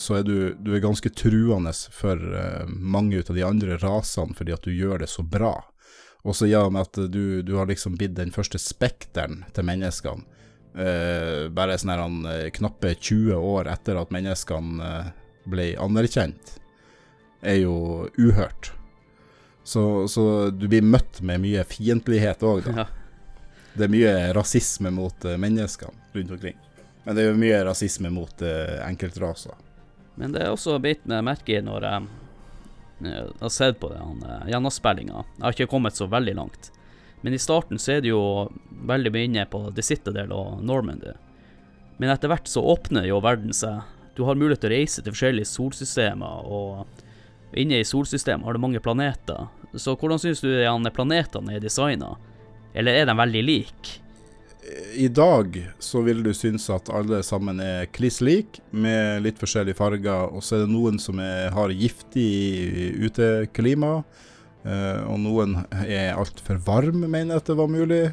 så er du, du er ganske truende for eh, mange av de andre rasene fordi at du gjør det så bra. Og så ja, med at du, du har liksom blitt den første spekteren til menneskene. Uh, bare sånn her eh, knappe 20 år etter at menneskene eh, ble anerkjent, er jo uhørt. Så, så du blir møtt med mye fiendtlighet òg, da. Ja. Det er mye rasisme mot eh, menneskene rundt omkring. Men det er jo mye rasisme mot eh, enkeltraser. Men det er også beit meg merke i når jeg jeg har sett på den uh, gjennomspillinga. Jeg har ikke kommet så veldig langt. Men i starten så er det jo veldig mye inne på The Citadel og Normandy. Men etter hvert så åpner jo verden seg. Du har mulighet til å reise til forskjellige solsystemer, og inne i solsystemet har du mange planeter. Så hvordan syns du planetene er designa? Eller er de veldig like? I dag så vil du synes at alle sammen er kliss lik, med litt forskjellige farger. Og så er det noen som er, har giftig uteklima, eh, og noen er altfor varme, mener jeg at det var mulig.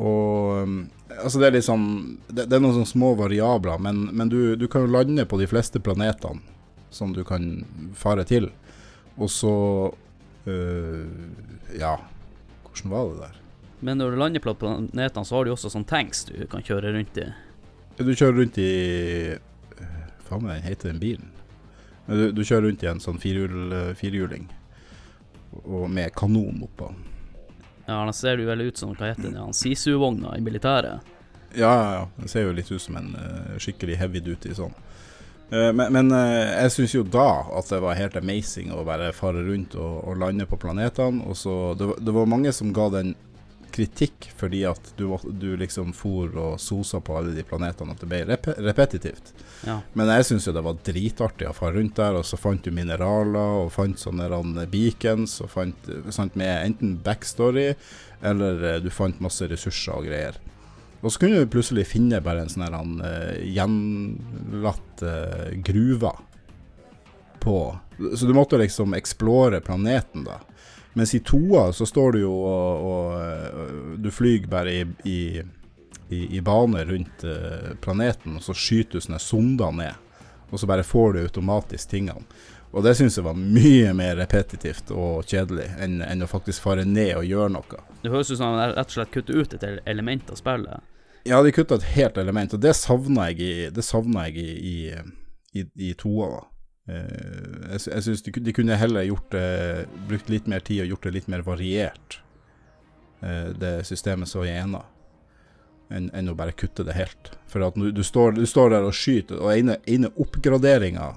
Og um, altså det er sånn Det, det er noen sånne små variabler, men, men du, du kan jo lande på de fleste planetene som du kan fare til. Og så øh, Ja, hvordan var det der? Men når du lander på planetene, så har du også sånn tanks du kan kjøre rundt i. Du kjører rundt i øh, Faen meg, heter den bilen? Men Du, du kjører rundt i en sånn firehjul, firehjuling, og med kanon oppå. Ja, den ser jo veldig ut som hva heter den, Sisu-vogna i militæret. Ja, ja, ja. Den ser jo litt ut som en uh, skikkelig heavy duty sånn. Uh, men men uh, jeg syns jo da at det var helt amazing å bare fare rundt og, og lande på planetene. Og så det, det var mange som ga den kritikk fordi at du, du liksom for og sosa på alle de planetene, at det ble rep repetitivt. Ja. Men jeg syns jo det var dritartig å fare rundt der, og så fant du mineraler og fant sånne beacons og fant sant, med enten backstory eller eh, du fant masse ressurser og greier. Og så kunne du plutselig finne bare en sånn eh, gjenlatt uh, gruve på Så du måtte liksom explore planeten, da. Mens i toa så står du jo og, og eh, Du flyr bare i, i, i, i bane rundt eh, planeten, og så skyter du sånne sonder ned. Og så bare får du automatisk tingene. Og det syns jeg var mye mer repetitivt og kjedelig enn, enn å faktisk fare ned og gjøre noe. Det høres ut som han rett og slett kutter ut et element av spillet. Ja, de kutta et helt element, og det savna jeg i, det savna jeg i, i, i, i toa. da. Eh, jeg jeg syns de, de kunne heller gjort det, brukt litt mer tid og gjort det litt mer variert, eh, det systemet som er igjen, enn enn å bare kutte det helt. For at du, står, du står der og skyter, og ene, ene oppgraderinga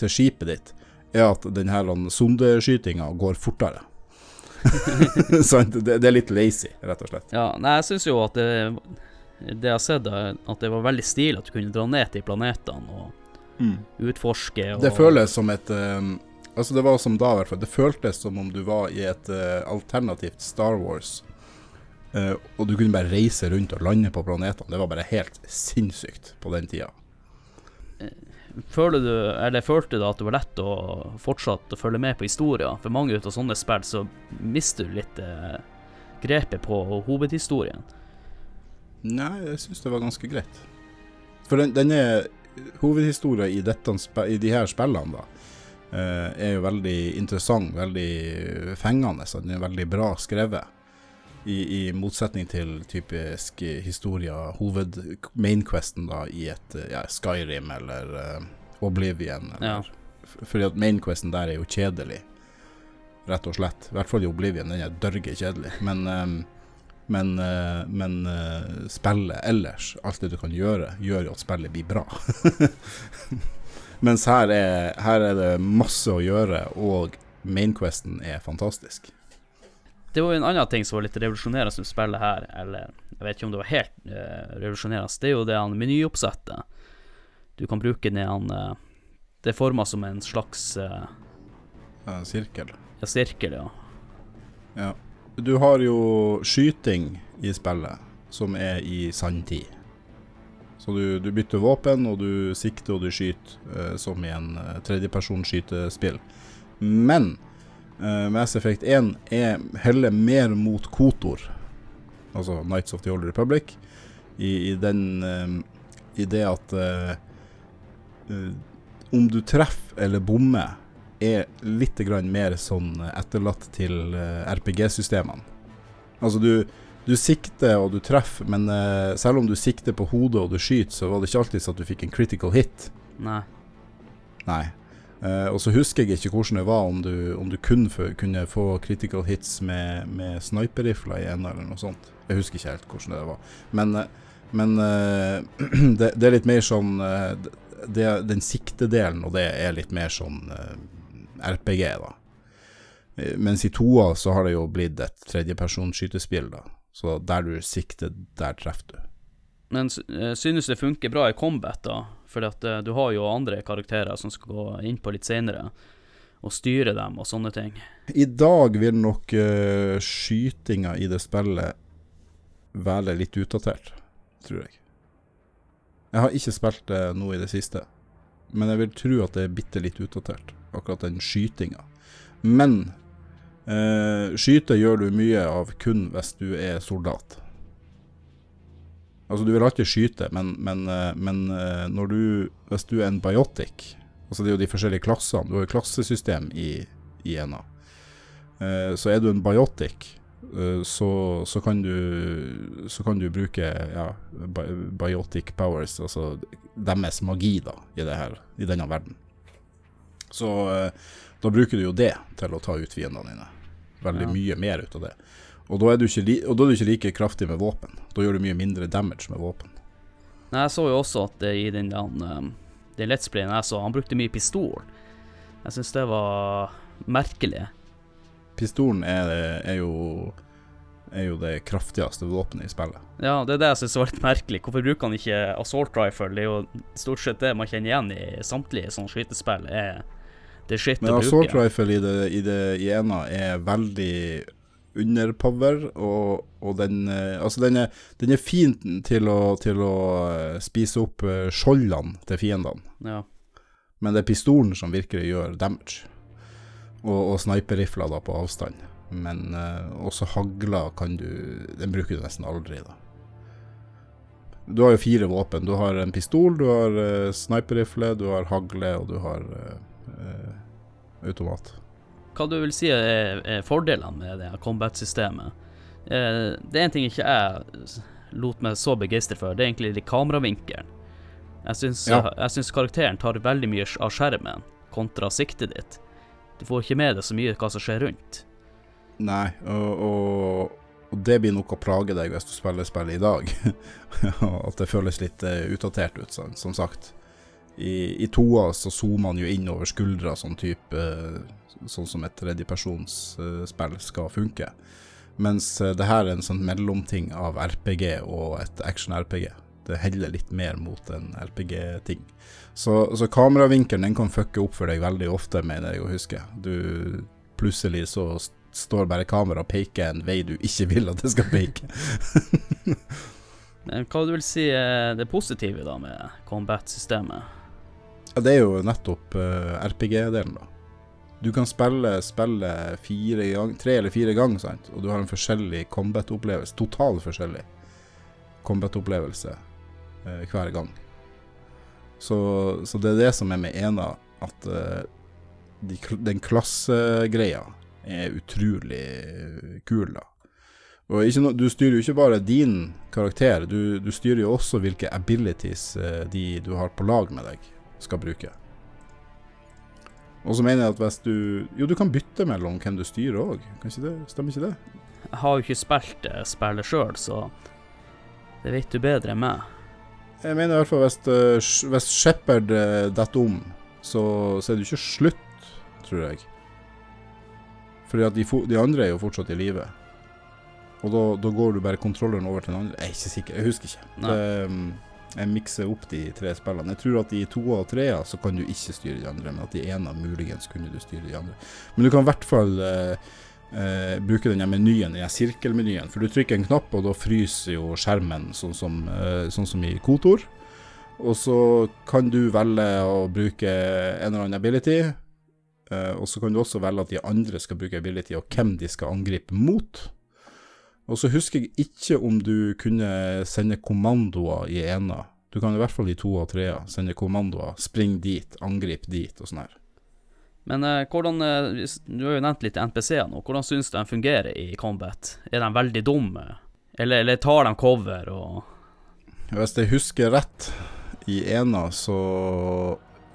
til skipet ditt er at denne sondeskytinga går fortere. [laughs] Det er litt lazy, rett og slett. Ja, nei, jeg syns jo at det, det jeg har sett, er at det var veldig stilig at du kunne dra ned til planetene og utforske og Det føles som et eh, Altså Det var som da, i hvert fall. Det føltes som om du var i et uh, alternativt Star Wars. Uh, og du kunne bare reise rundt og lande på planetene. Det var bare helt sinnssykt på den tida. Føler du, eller følte du at det var lett å fortsatt å følge med på historien? For mange av sånne spill så mister du litt uh, grepet på hovedhistorien. Nei, jeg syns det var ganske greit. For den, denne hovedhistorien i, dette, i de her spillene, da, eh, er jo veldig interessant, veldig fengende. Så den er veldig bra skrevet. I, I motsetning til typisk historie hoved mainquesten da, i et eh, ja, Skyrim eller uh, Oblivion. Eller, ja. Fordi at mainquesten der er jo kjedelig, rett og slett. I hvert fall i Oblivion, den er dørge kjedelig. Men ehm, men, eh, men eh, spillet ellers, alt det du kan gjøre, gjør jo at spillet blir bra. [laughs] Mens her er, her er det masse å gjøre, og mainquesten er fantastisk. Det var jo en annen ting som var litt revolusjonerende med spillet her, eller jeg vet ikke om det var helt uh, revolusjonerende, det er jo det han menyoppsettet. Du kan bruke det han uh, Det er forma som en slags uh, sirkel. ja, sirkel, ja. Ja. Du har jo skyting i spillet, som er i sanntid. Så du, du bytter våpen, og du sikter og du skyter, eh, som i en eh, tredjepersons. Men eh, Mass Effect 1 er heller mer mot Kotor, altså Nights of the Old Republic, i, i den eh, I det at eh, eh, om du treffer eller bommer, er litt grann mer sånn etterlatt til eh, RPG-systemene. Altså du, du sikter og du treffer, men eh, selv om du sikter på hodet og du skyter, så var det ikke alltid sånn at du fikk en critical hit. Nei. Nei. Uh, og så husker jeg ikke hvordan det var, om du, om du kun kunne få critical hits med, med sniperrifler i en eller noe sånt. Jeg husker ikke helt hvordan det var. Men, men uh, [clears throat] det, det er litt mer sånn det, Den siktedelen og det er litt mer sånn eh, RPG, da. Mens i toa så har det jo blitt et Tredjepersonskytespill da. Så der du sikter, der treffer du. Men eh, synes det funker bra i combat, da? Fordi at eh, du har jo andre karakterer som skal gå inn på litt senere, og styre dem og sånne ting. I dag vil nok uh, skytinga i det spillet være litt utdatert, tror jeg. Jeg har ikke spilt det nå i det siste, men jeg vil tro at det er bitte litt utdatert, akkurat den skytinga. Men eh, skyte gjør du mye av kun hvis du er soldat. Altså, du vil alltid skyte, men, men, eh, men eh, når du Hvis du er en biotic Altså, det er jo de forskjellige klassene. Du har jo klassesystem i, i ENA. Eh, så er du en biotic, eh, så, så, kan du, så kan du bruke ja, biotic powers, altså deres magi, da, i, her, i denne verden. Så eh, da bruker du jo det til å ta ut fiendene dine. Veldig Ja. mye mer ut av det. Og da, er du ikke og da er du ikke like kraftig med våpen. Da gjør du mye mindre damage med våpen. Nei, jeg så jo også at det i den, den, um, den Let's Playen jeg så, han brukte mye pistol. Jeg syns det var merkelig. Pistolen er, er, jo, er jo det kraftigste våpenet i spillet. Ja, det er det jeg syns var litt merkelig. Hvorfor bruker han ikke assault rifle? Det er jo stort sett det man kjenner igjen i samtlige sånne skytespill. Er det er shit Men å assault bruke. rifle i det, i det i ena er veldig underpower, og, og den eh, Altså, den er, den er fin til å, til å eh, spise opp eh, skjoldene til fiendene, Ja. men det er pistolen som virkelig gjør damage. Og, og sniperrifler da på avstand. Men uh, også hagler kan du Den bruker du nesten aldri, da. Du har jo fire våpen. Du har en pistol, du har uh, sniperrifle, du har hagle, og du har eh, automat. Hva du vil si er, er fordelene med det combat-systemet? Eh, det er en ting ikke jeg lot meg så begeistre for, det er egentlig de kameravinkelen. Jeg syns, Ja. jeg syns karakteren tar veldig mye av skjermen kontra siktet ditt. Du får ikke med deg så mye hva som skjer rundt. Nei, og, og, og det blir nok å plage deg hvis du spiller spillet i dag. [laughs] At det føles litt eh, utdatert ut, som sagt. I, I toa så zoomer man jo inn over skuldra, sånn type eh, Sånn som et tredjepersonsspill skal funke. Mens eh, det her er en sånn mellomting av RPG og et action-RPG. Det heller litt mer mot en RPG-ting. Så, så kameravinkelen den kan fucke opp for deg veldig ofte, mener jeg å huske. Du plutselig så står bare kamera og peker en vei du ikke vil at det skal peke. [laughs] Men hva du si er det positive da med combat-systemet? Ja, det er jo nettopp uh, RPG-delen, da. Du kan spille spillet tre eller fire ganger, sant? og du har en forskjellig combat-opplevelse. Total forskjellig combat-opplevelse uh, hver gang. Så, så, det er det som er med ena, at uh, de, den klassegreia er utrolig kul, da. Og no, du styrer jo ikke bare din karakter, du, du styrer jo også hvilke abilities uh, de du har på lag med deg, skal bruke. Og så mener jeg at hvis du Jo, du kan bytte mellom hvem du styrer òg, stemmer ikke det? Jeg har jo ikke spilt det spillet sjøl, så det vet du bedre enn meg. Jeg mener i hvert fall hvis, uh, hvis Shepherd uh, detter om, så, så, er det ikke slutt, tror jeg. Fordi at de, de andre er jo fortsatt i live. Og da, da, går du bare kontrolleren over til den andre. Jeg er ikke sikker, jeg husker ikke. Det, um, jeg mikser opp de tre spillene. Jeg tror at i to og trea så kan du ikke styre de andre, men at i ene muligens kunne du styre de andre. Men du kan i hvert fall eh, eh, bruke denne menyen, denne sirkelmenyen. For du trykker en knapp, og da fryser jo skjermen, sånn som, eh, sånn som i Kotor. Og så kan du velge å bruke en eller annen ability. og så kan du også velge at de andre skal bruke ability, og hvem de skal angripe mot. Og så husker jeg ikke om du kunne sende kommandoer i ena. Du kan i hvert fall i to og trea sende kommandoer. Spring dit, angrip dit og sånn her. Men eh, hvordan eh, Du har jo nevnt litt NPC-er nå. Hvordan syns du de fungerer i combat? Er de veldig dumme? Eller, eller tar de cover og Hvis jeg husker rett, i ena så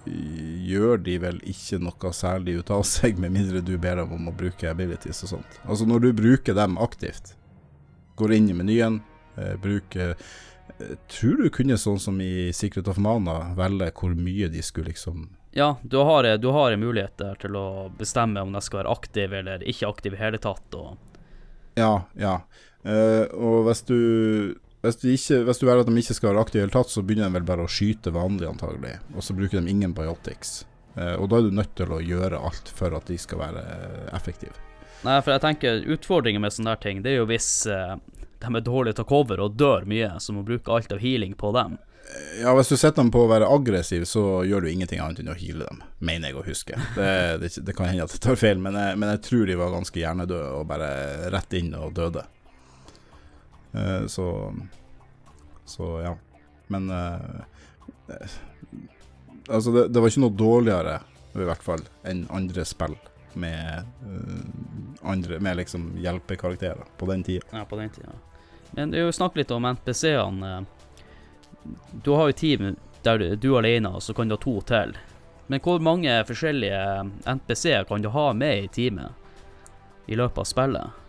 gjør de vel ikke noe særlig ut av seg, med mindre du ber dem om å bruke abilities og sånt. Altså når du bruker dem aktivt, går inn i menyen, eh, bruker eh, Tror du kunne sånn som i Secret of Mana velge hvor mye de skulle liksom Ja, du har, du har en mulighet der til å bestemme om de skal være aktive eller ikke aktive i hele tatt. Og... Ja, ja. Uh, og hvis du hvis du, ikke, hvis du er at de ikke skal være aktive i hele tatt, så begynner de vel bare å skyte vanlig, antagelig. Og så bruker de ingen biotics. Og da er du nødt til å gjøre alt for at de skal være effektive. Nei, for jeg tenker utfordringen med sånne der ting, det er jo hvis eh, de er dårlige til cover og dør mye, så må bruke alt av healing på dem. Ja, hvis du setter dem på å være aggressiv, så gjør du ingenting annet enn å heale dem, mener jeg å huske. Det, det, det kan hende at jeg tar feil, men jeg, men jeg, tror de var ganske hjernedøde og bare rett inn og døde. Uh, så Så ja. Men uh, Altså, det, det var ikke noe dårligere, i hvert fall, enn andre spill med uh, andre Med liksom hjelpekarakterer på den tida. Ja, på den tida. Men det er jo snakk litt om NPC-ene. Du har jo team der du, du er alene, og så kan du ha to til. Men hvor mange forskjellige NPC-er kan du ha med i teamet i løpet av spillet?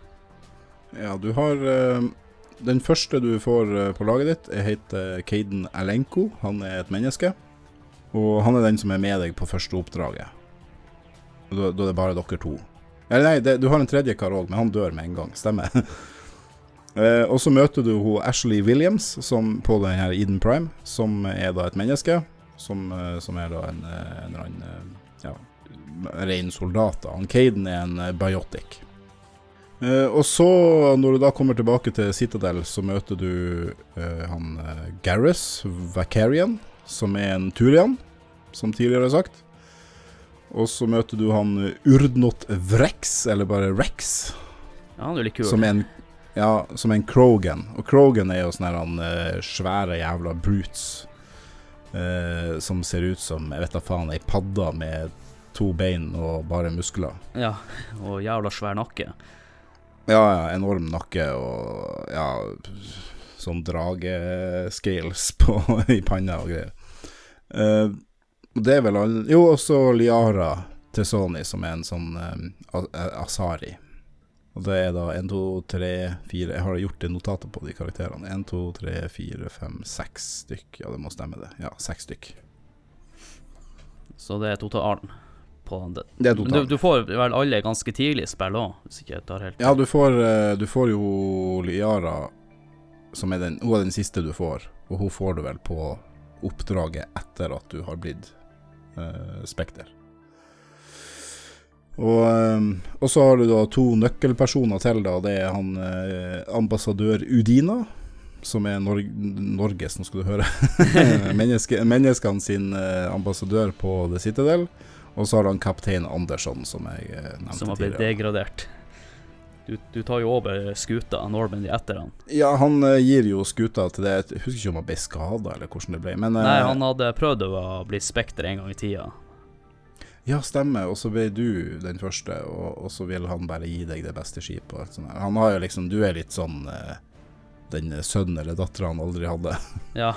Ja, du har uh, Den første du får uh, på laget ditt, heter Kaden Alenko. Han er et menneske. Og han er den som er med deg på første oppdraget. Da, da er det bare dere to. Eller nei, det, du har en tredje kar òg, men han dør med en gang. Stemmer. uh, [laughs] og så møter du hun Ashley Williams som, på den her Eden Prime, som er da et menneske. Som, eh, som er da en, eh, en eller annen ja, ren soldat. Han Caden er en biotic. Uh, og så, når du da kommer tilbake til Citadel, så møter du uh, han Gareth Vacarian, som er en Turian, som tidligere sagt. Og så møter du han Urdnot Vrex, eller bare Rex. Ja, han er litt kul. Som en, ja, som en Krogan. Og Krogan er jo sånne han, uh, svære jævla brutes. Eh, som ser ut som, jeg vet da faen, ei padde med to bein og bare muskler. Ja, og jævla svær nakke. Ja, ja, enorm nakke og ja Sånn dragescales [laughs] i panna og greier. Uh, det er vel alle Jo, også Liara til Sony, som er en sånn um, Asari. Og det er da 1, 2, 3, 4 Jeg har gjort det notatet på de karakterene. 1, 2, 3, 4, 5, 6 stykk. Ja, det må stemme, det. Ja, 6 stykk. Så det er totalen på det. Det er totalen. Du, du, får vel alle ganske tidlig spill òg, hvis ikke jeg tar helt Ja, du får, eh, du får jo Liara, som er den Hun er den siste du får, og hun får du vel på oppdraget etter at du har blitt uh, Spekter. Og, eh, og så har du da to nøkkelpersoner til, da. Det er han eh, ambassadør Udina, som er Nor Norges, nå skal du høre, [laughs] Menneske, menneskene sin eh, ambassadør på The Citadel. Og så har han kaptein Andersson, som jeg eh, nevnte Som har blitt tidligere. degradert. Du, du tar jo over skuta Normandy etter han. Ja, han eh, gir jo skuta til det. Jeg husker ikke om han ble skada, eller hvordan det ble. Men eh, Nei, han hadde prøvd å bli Spekter en gang i tida. Ja, stemmer. Og så ble du den første, og, og så vil han bare gi deg det beste skipet. og alt sånt der. Han har jo liksom Du er litt sånn eh, den sønnen eller dattera han aldri hadde. [laughs] Ja.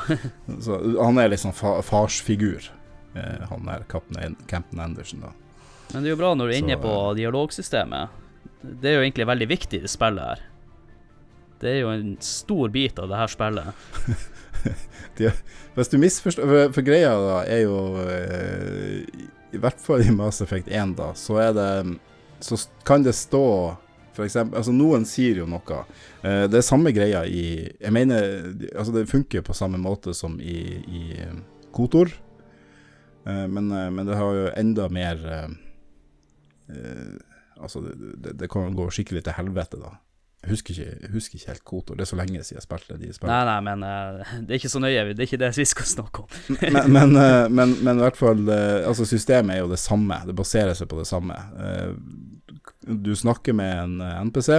Så han er liksom fa farsfigur, eh, han er Captain, Anderson, da. Men det er jo bra når du er inne på dialogsystemet. Det er jo egentlig veldig viktig det spillet her. Det er jo en stor bit av det her spillet. [laughs] Hvis du misforstår For, for greia da er jo eh, I hvert fall i Mass Effect 1, da, så er det Så kan det stå for eksempel, altså Noen sier jo noe. Eh, det er samme greia i Jeg mener Altså, det funker på samme måte som i, i eh, Kotor. Eh, men, eh, men det har jo enda mer eh, Altså, det, det, kan gå skikkelig til helvete, da. Jeg husker ikke, husker ikke helt Kotor. Det er så lenge siden jeg spilte de spillene. Nei, nei, men uh, det er ikke så nøye. Det er ikke det vi skal snakke om. men, men, uh, men, men i hvert fall uh, Altså systemet er jo det samme. Det baserer seg på det samme. Du snakker med en NPC,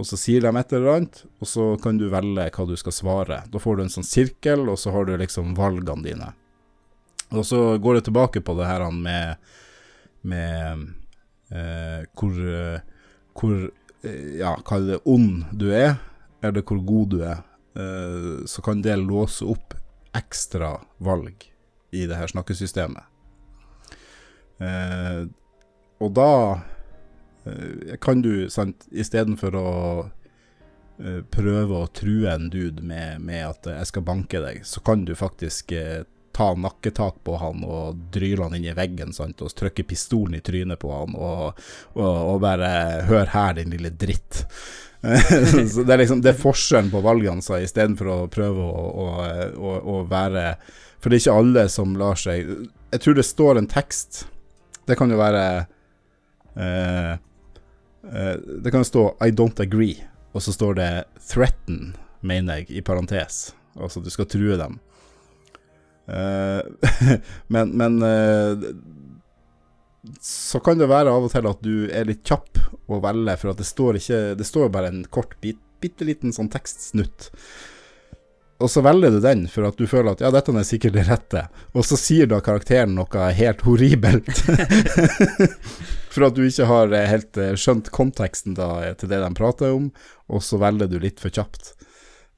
og så sier de et eller annet, og så kan du velge hva du skal svare. Da får du en sånn sirkel, og så har du liksom valgene dine. Og så går det tilbake på det her med, med hvor, eh, hvor eh, Ja, kall det ond du er, eller hvor god du er. Eh, så kan det låse opp ekstra valg i det her snakkesystemet. Eh, og da eh, kan du, sant, istedenfor å prøve å true en dude med, med at 'jeg skal banke deg', så kan du faktisk ta nakketak på han og dryle han inn i veggen sant, og trykke pistolen i trynet på han og, og, og bare 'hør her, din lille dritt'. [laughs] så det er liksom Det er forskjellen på valgene, så istedenfor å prøve å, å, å være For det er ikke alle som lar seg Jeg tror det står en tekst. Det kan jo være eh, eh, Det kan jo stå 'I don't agree', og så står det 'threaten', mener jeg, i parentes. Altså du skal true dem. Eh, [laughs] men men eh, så kan det være av og til at du er litt kjapp å velge, for at det står ikke Det står bare en kort, bit, bitte liten sånn tekstsnutt. Og så velger du den for at du føler at ja, dette er sikkert det rette. Og så sier da karakteren noe helt horribelt. [laughs] for at du ikke har helt eh, skjønt konteksten da til det de prater om, og så velger du litt for kjapt.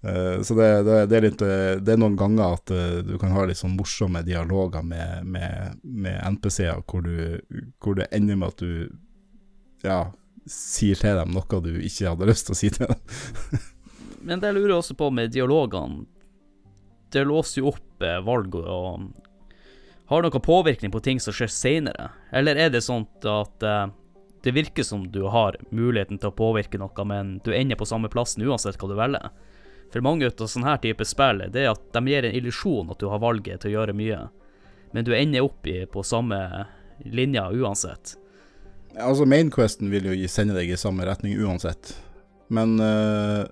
Eh, så det, det, det, er litt, eh, det er noen ganger at eh, du kan ha litt sånn morsomme dialoger med, med, med NPC-er, hvor, hvor det ender med at du ja, sier til dem noe du ikke hadde lyst til å si til dem. [laughs] Men det lurer jeg også på med dialogene. Det låser jo opp valg og Har noen påvirkning på ting som skjer seinere? Eller er det sånn at det virker som du har muligheten til å påvirke noe, men du ender på samme plassen uansett hva du velger? For mange av sånne her type spill, det er at de gir en illusjon at du har valget til å gjøre mye, men du ender opp i, på samme linja uansett. Altså, Mainquesten vil jo sende deg i samme retning uansett. Men, eh,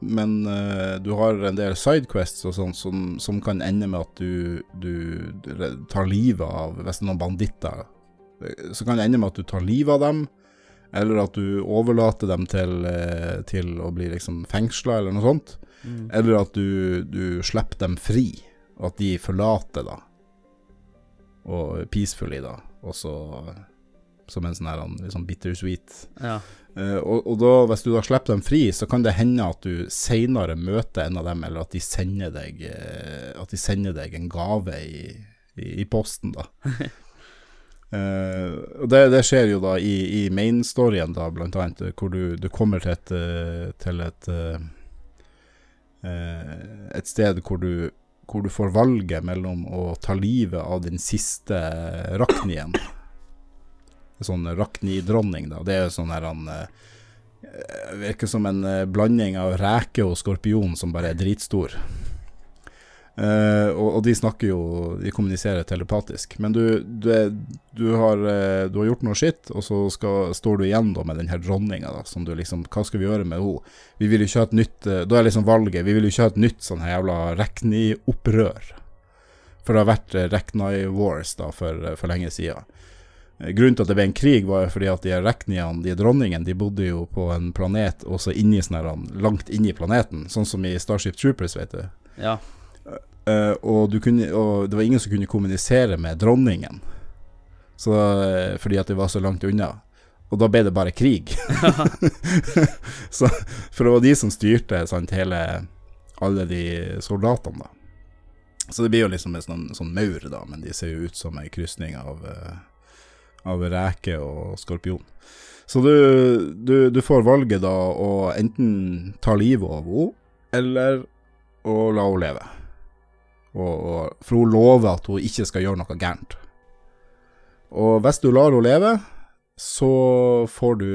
men eh, du har en del sidequests og sånt som, som kan ende med at du, du tar livet av Hvis det er noen banditter, eh, så kan det ende med at du tar livet av dem, eller at du overlater dem til, til å bli liksom fengsla, eller noe sånt. Eller at du, du slipper dem fri, og at de forlater da. Og peacefully, da. Og så som en sånn her liksom bittersweet. Ja. Uh, og, og da, hvis du da slipper dem fri, så kan det hende at du seinere møter en av dem, eller at de sender deg, eh, at de sender deg en gave i, i, i posten, da. uh, [laughs] og det, det skjer jo da i, i main-storyen, da, blant annet, hvor du, du kommer til et, til et et sted hvor du, hvor du får valget mellom å ta livet av den siste raknien. Sånn raknidronning, da. Det er jo sånn her han eh, Virker som en eh, blanding av reke og skorpion som bare er dritstor. Eh, og, og de snakker jo De kommuniserer telepatisk. Men du, du, er, du, har, eh, du har gjort noe skitt, og så skal, står du igjen da med den her dronninga, liksom Hva skal vi gjøre med henne? Vi vil jo ikke ha et nytt eh, Da er liksom valget Vi vil jo ikke ha et nytt sånn her jævla Rekni-opprør. For det har vært Rekni Wars da for, for lenge. Eh, Grunnen til at det ble en krig, var fordi at de rekniene, de dronningen, de bodde jo på en planet også inni sånn her, langt inni planeten, sånn som i Starship Troopers, vet du. Ja. Eh, og, kunne, og det var ingen som kunne kommunisere med dronningen, så, eh, fordi at det var så langt unna. Og da ble det bare krig. [laughs] så, for det var de som styrte sant, hele, alle de soldatene, da. Så det blir jo liksom en sånn, sånn maur, da, men de ser jo ut som ei krysning av, eh, av reke og skorpion. Så du, du, du får valget da å enten ta livet av henne, eller å la henne leve. Og, og, for hun lover at hun ikke skal gjøre noe gærent. Og hvis du lar henne leve, så får du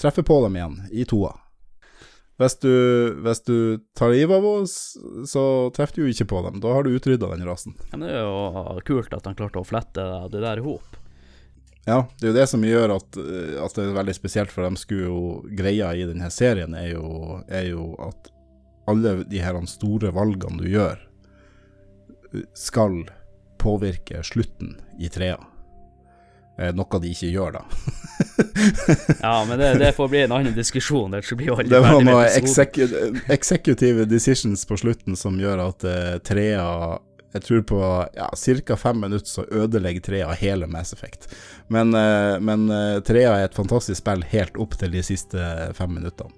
treffe på dem igjen i toa. Hvis du, hvis du tar livet av henne, så treffer du jo ikke på dem. Da har du utrydda den rasen. Ja, men det er jo kult at han klarte å flette det der i hop. Ja, det er jo det som gjør at, at det er veldig spesielt, for dem skulle jo Greia i denne serien er jo, er jo at alle de her store valgene du gjør, skal påvirke slutten i trea. Eh, noe de ikke gjør, da. [laughs] ja, men det, det, får bli en annen diskusjon. Det, det var noe executive, executive decisions på slutten som gjør at uh, trea Jeg tror på ja, ca. fem minutter så ødelegger trea hele Mass Effect. Men, uh, men uh, trea er et fantastisk spill helt opp til de siste fem minuttene.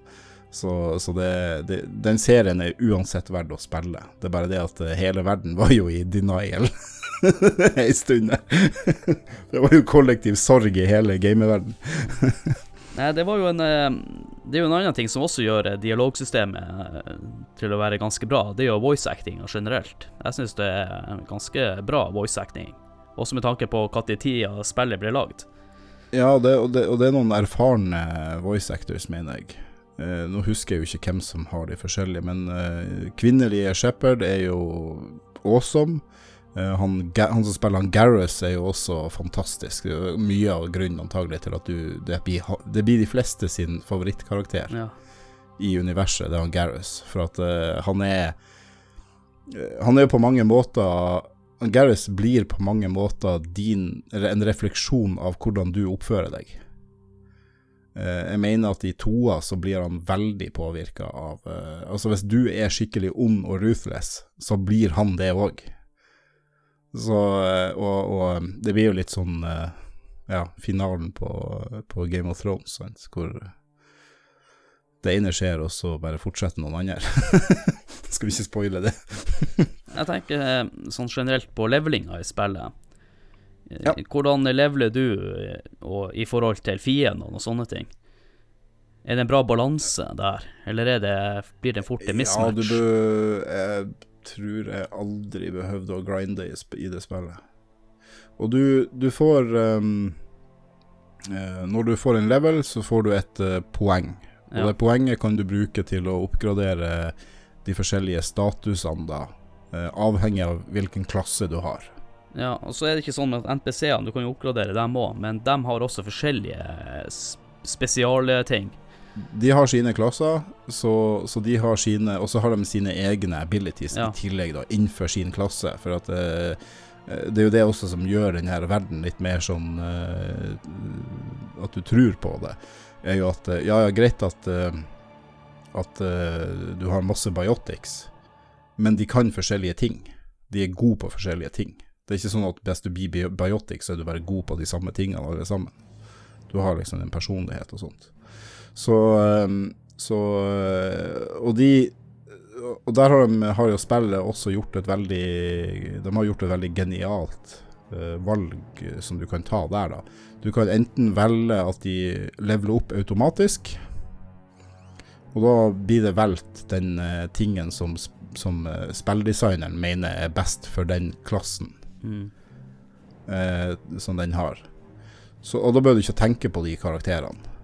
Så, så det, det, den serien er uansett verdt å spille. Det er bare det at hele verden var jo i denial [laughs] ei stund. [laughs] det var jo kollektiv sorg i hele gameverden. [laughs] Nei, det var jo en Det er jo en annen ting som også gjør dialogsystemet til å være ganske bra. Det er jo voice acting generelt. Jeg syns det er ganske bra voice acting, også med tanke på når tida spillet ble lagd. Ja, det, og, det, og det er noen erfarne voice actors, mener jeg. Uh, nå husker jeg jo ikke hvem som har de forskjellige, men uh, kvinnelige Shepherd er jo awesome. Uh, han, han, som spiller han Gareth er jo også fantastisk. Det er mye av grunnen antagelig til at du, det, blir, det blir de fleste sin favorittkarakter ja. i universet, det er han Gareth. For at han er Han er jo på mange måter Gareth blir på mange måter din, en refleksjon av hvordan du oppfører deg. Eh, jeg mener at i toa så blir han veldig påvirka av uh, Altså hvis du er skikkelig ond og ruthless, så blir han det òg. Så uh, og, og, det blir jo litt sånn ja, finalen på, på, Game of Thrones, sant? hvor det ene skjer, og så bare fortsetter noen andre. [laughs] Skal vi ikke spoile det? [laughs] jeg tenker sånn generelt på levelinga i spillet. Ja. Hvordan leveler du eh, og, i forhold til fiendene og sånne ting? Er det en bra balanse der, eller det, blir det fort en mismatch? Ja, du bør Jeg tror jeg aldri behøvde å grinde i det spillet. Og du, du får um, Når du får en level, så får du et uh, poeng. Og ja. det poenget kan du bruke til å oppgradere de forskjellige statusene, da. Avhengig av hvilken klasse du har. Ja, og så er det ikke sånn med NPC-ene, du kan jo oppgradere dem òg, men de har også forskjellige spesialting. De har sine klasser, så, så de har sine Og så har de sine egne abilities ja. i tillegg, da, innenfor sin klasse. For at uh, det er jo det også som gjør denne verden litt mer sånn uh, At du tror på det. Er jo at Ja, ja, greit at at du har masse biotics, men de kan forskjellige ting. De er gode på forskjellige ting. Det er ikke sånn at hvis du blir biotic, så er du bare god på de samme tingene alle sammen. Du har liksom en personlighet og sånt. Så, ehm, så eh, Og de Og der har, de, har jo spillet også gjort et veldig De har gjort et veldig genialt uh, valg som du kan ta der, da. Du kan enten velge at de leveler opp automatisk, og da blir det valgt den uh, tingen som, som spilldesigneren mener er best for den klassen mm. eh, som den har. Så, og da bør du ikke tenke på de karakterene.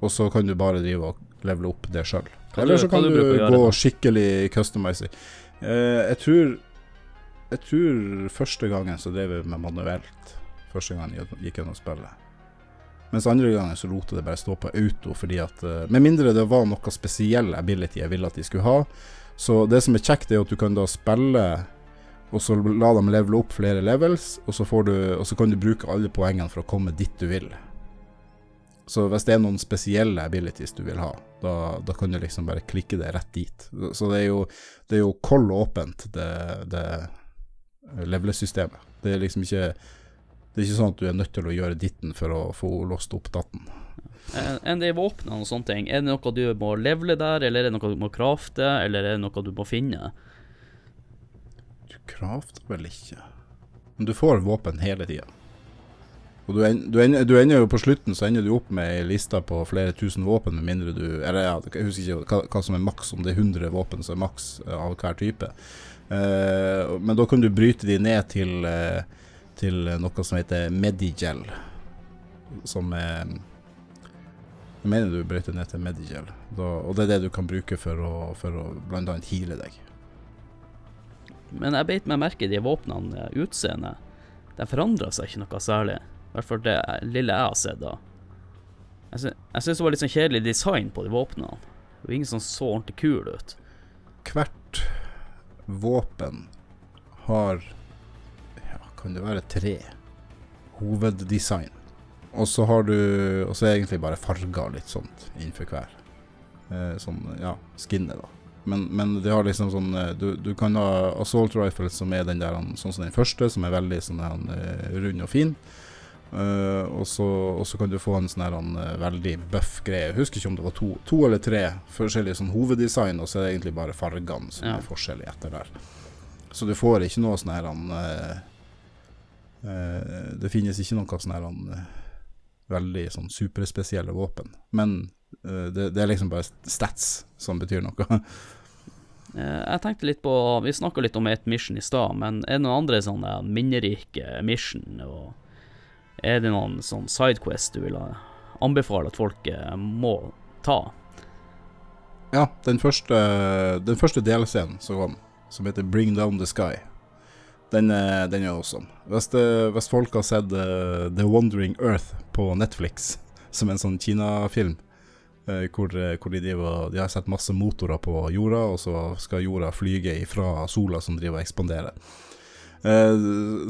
Og så kan du bare drive og levele opp det sjøl. Eller så kan du, du gå skikkelig customizing. Eh, jeg tror Jeg tror første gangen så drev jeg med manuelt. Første gangen jeg gikk gjennom spillet. Mens andre gangen så lot jeg det bare stå på auto, fordi at eh, Med mindre det var noe spesiell ability jeg ville at de skulle ha. Så det som er kjekt, er at du kan da spille, og så la dem levele opp flere levels, og så, du, og så kan du bruke alle poengene for å komme dit du vil. Så hvis det er noen spesielle abilities du vil ha, da, da kan du liksom bare klikke det rett dit. Så det er jo, det er jo kold åpent, det, det levelesystemet. Det er liksom ikke Det er ikke sånn at du er nødt til å gjøre ditten for å få låst opp datten. Enn de våpnene og sånne ting, er det noe du må levele der, eller er det noe du må krafte, eller er det noe du må finne? Crafter vel ikke Men du får våpen hele tida. Og du, en, du, ender, du ender jo på slutten så ender du opp med ei liste på flere tusen våpen, med mindre du Eller ja, jeg husker ikke hva, hva som er maks, om det er 100 våpen som er maks eh, av hver type. Uh, men da kan du bryte de ned til, uh, til noe som heter Medigel. Som er Jeg mener du brøyter ned til Medigel. Da, og det er det du kan bruke for å, for å annet heale deg. Men jeg beit meg merke i de våpnene, utseende utseendet. De forandra seg ikke noe særlig. I hvert fall det lille jeg har sett da. Jeg sy- syns det var litt sånn kjedelig design på de våpnene. Det var ingen som så ordentlig kul ut. hvert våpen har ja, kan det være tre hoveddesign. Og så har du Og så er egentlig bare farger litt sånt innenfor hver. Eh, sånn, ja, skinnet, da. Men, men det har liksom sånn eh, du, du kan ha assault rifle som er den der sånn som den første, som er veldig sånn her, eh, rund og fin. Uh, og, så, og så kan du få en sånn her eh, veldig buff greie. Jeg husker ikke om det var to, to eller tre forskjellige sånn hoveddesign, og så er det egentlig bare fargene som Ja. er forskjellige etter der. Så du får ikke noe sånn her eh, Det finnes ikke noe sånn her veldig sånn superspesielle våpen. Men det, det er liksom bare stats som betyr noe. [laughs] Eh, Jeg tenkte litt på Vi snakka litt om et mission i stad, men er det noen andre sånne minnerike mission? Og er det noen sånn sidequest du vil anbefale at folk eh, må ta? Ja, den første, den første delscenen som kom, som heter Bring Down The Sky, den, er- den er awesome. Hvis, det, hvis folk har sett eh, The Wandering Earth på Netflix, [laughs] som en sånn Kina-film, eh, hvor, eh, hvor de, driver, de har sett masse motorer på jorda, og så skal jorda flyge ifra sola som driver og ekspanderer. Eh,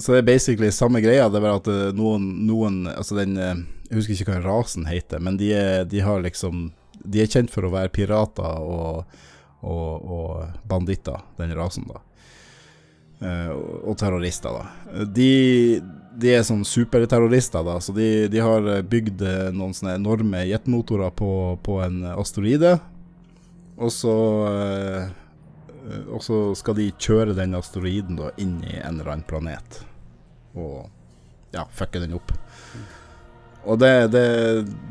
så det er basically samme greia, det er bare at eh, noen, noen Altså den eh, Jeg husker ikke hva rasen heter, men de, er, de har liksom De er kjent for å være pirater og, og, og banditter, den rasen, da. Eh, og, terrorister, da. De, de er sånn superterrorister, da, så de, de har eh, bygd eh, noen sånne enorme jetmotorer på, på en asteroide. Og så eh, eh, Og så skal de kjøre den asteroiden da inn i en eller annen planet. Og ja, fucke den opp. Og det, det,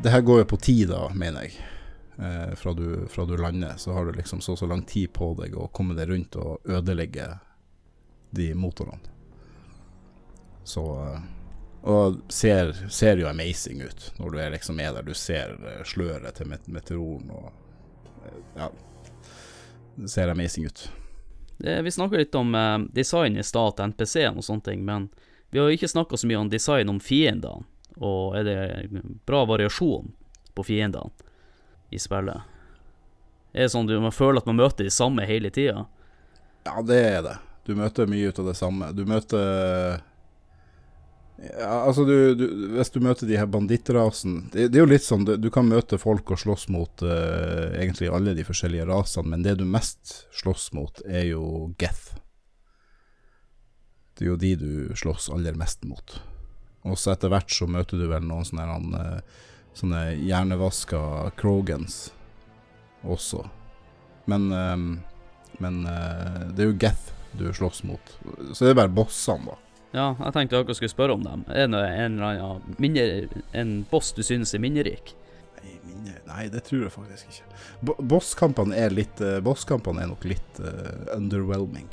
det her går jo på tid, da, mener jeg. Eh, fra, du, fra du lander, så har du liksom så så lang tid på deg å komme deg rundt og ødelegge de motorene. Så eh, Og ser, ser jo amazing ut når du er liksom med der. Du ser eh, sløret til met meteoren og eh, Ja. Det ser amazing ut. Det, vi snakka litt om eh, design i stad til NPC-en og sånne ting, men vi har jo ikke snakka så mye om design om fiendene. Og er det bra variasjon på fiendene i spillet? Er det sånn du man føler at man møter de samme hele tida? Ja, det er det. Du møter mye ut av det samme. Du møter ja, altså du, du, Hvis du møter de her bandittrasen det, det er jo litt sånn, du, kan møte folk og slåss mot uh, egentlig alle de forskjellige rasene, men det du mest slåss mot, er jo Geth. Det er jo de du slåss aller mest mot. Og så etter hvert så møter du vel noen sånne, eh, sånne hjernevaska Krogans også. Men, eh, men uh, det er jo Geth du slåss mot. Så det er bare bossene, da. Ja, jeg tenkte dere skulle spørre om dem. Er det en eller annen minner, en boss du synes er minnerik? Nei, minne, nei, det tror jeg faktisk ikke. Bo bosskampene er litt uh, Bosskampene er nok litt uh, underwhelming,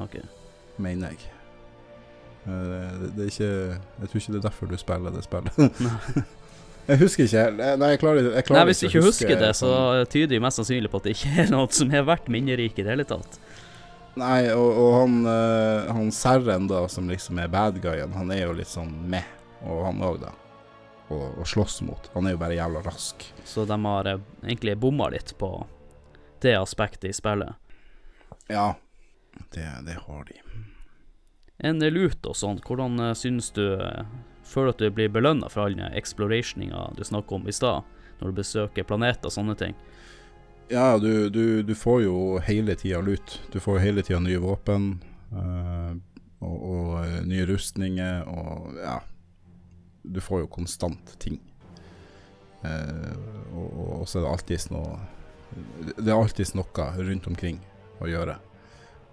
Ok. mener jeg. Eh, det, det er ikke Jeg tror ikke det er derfor du spiller det spillet. [laughs] jeg husker ikke helt. Nei, jeg klarer, jeg klarer Nei, Hvis du ikke husker det, så sånn- tyder det mest sannsynlig på at det ikke er noe som er verdt minnerik i det hele tatt. Nei, og, og han, uh, han Serren, da, som liksom er bad guyen, han er jo litt sånn med, og han òg, da. Å slåss mot. Han er jo bare jævla rask. Så de har uh, egentlig bomma litt på det aspektet i spillet? Ja, det, det har de. En lut og sånt, hvordan uh, synes du Føler at du blir belønna for all den explorationinga du snakka om i stad, når du besøker planeter og sånne ting? Ja, du, du, du, får jo hele tida lut. Du får hele tida nye våpen. Uh, og, og, eh, nye rustninger og ja. Du får jo konstant ting. Uh, og, og, så er det alltids noe Det er alltids noe rundt omkring å gjøre.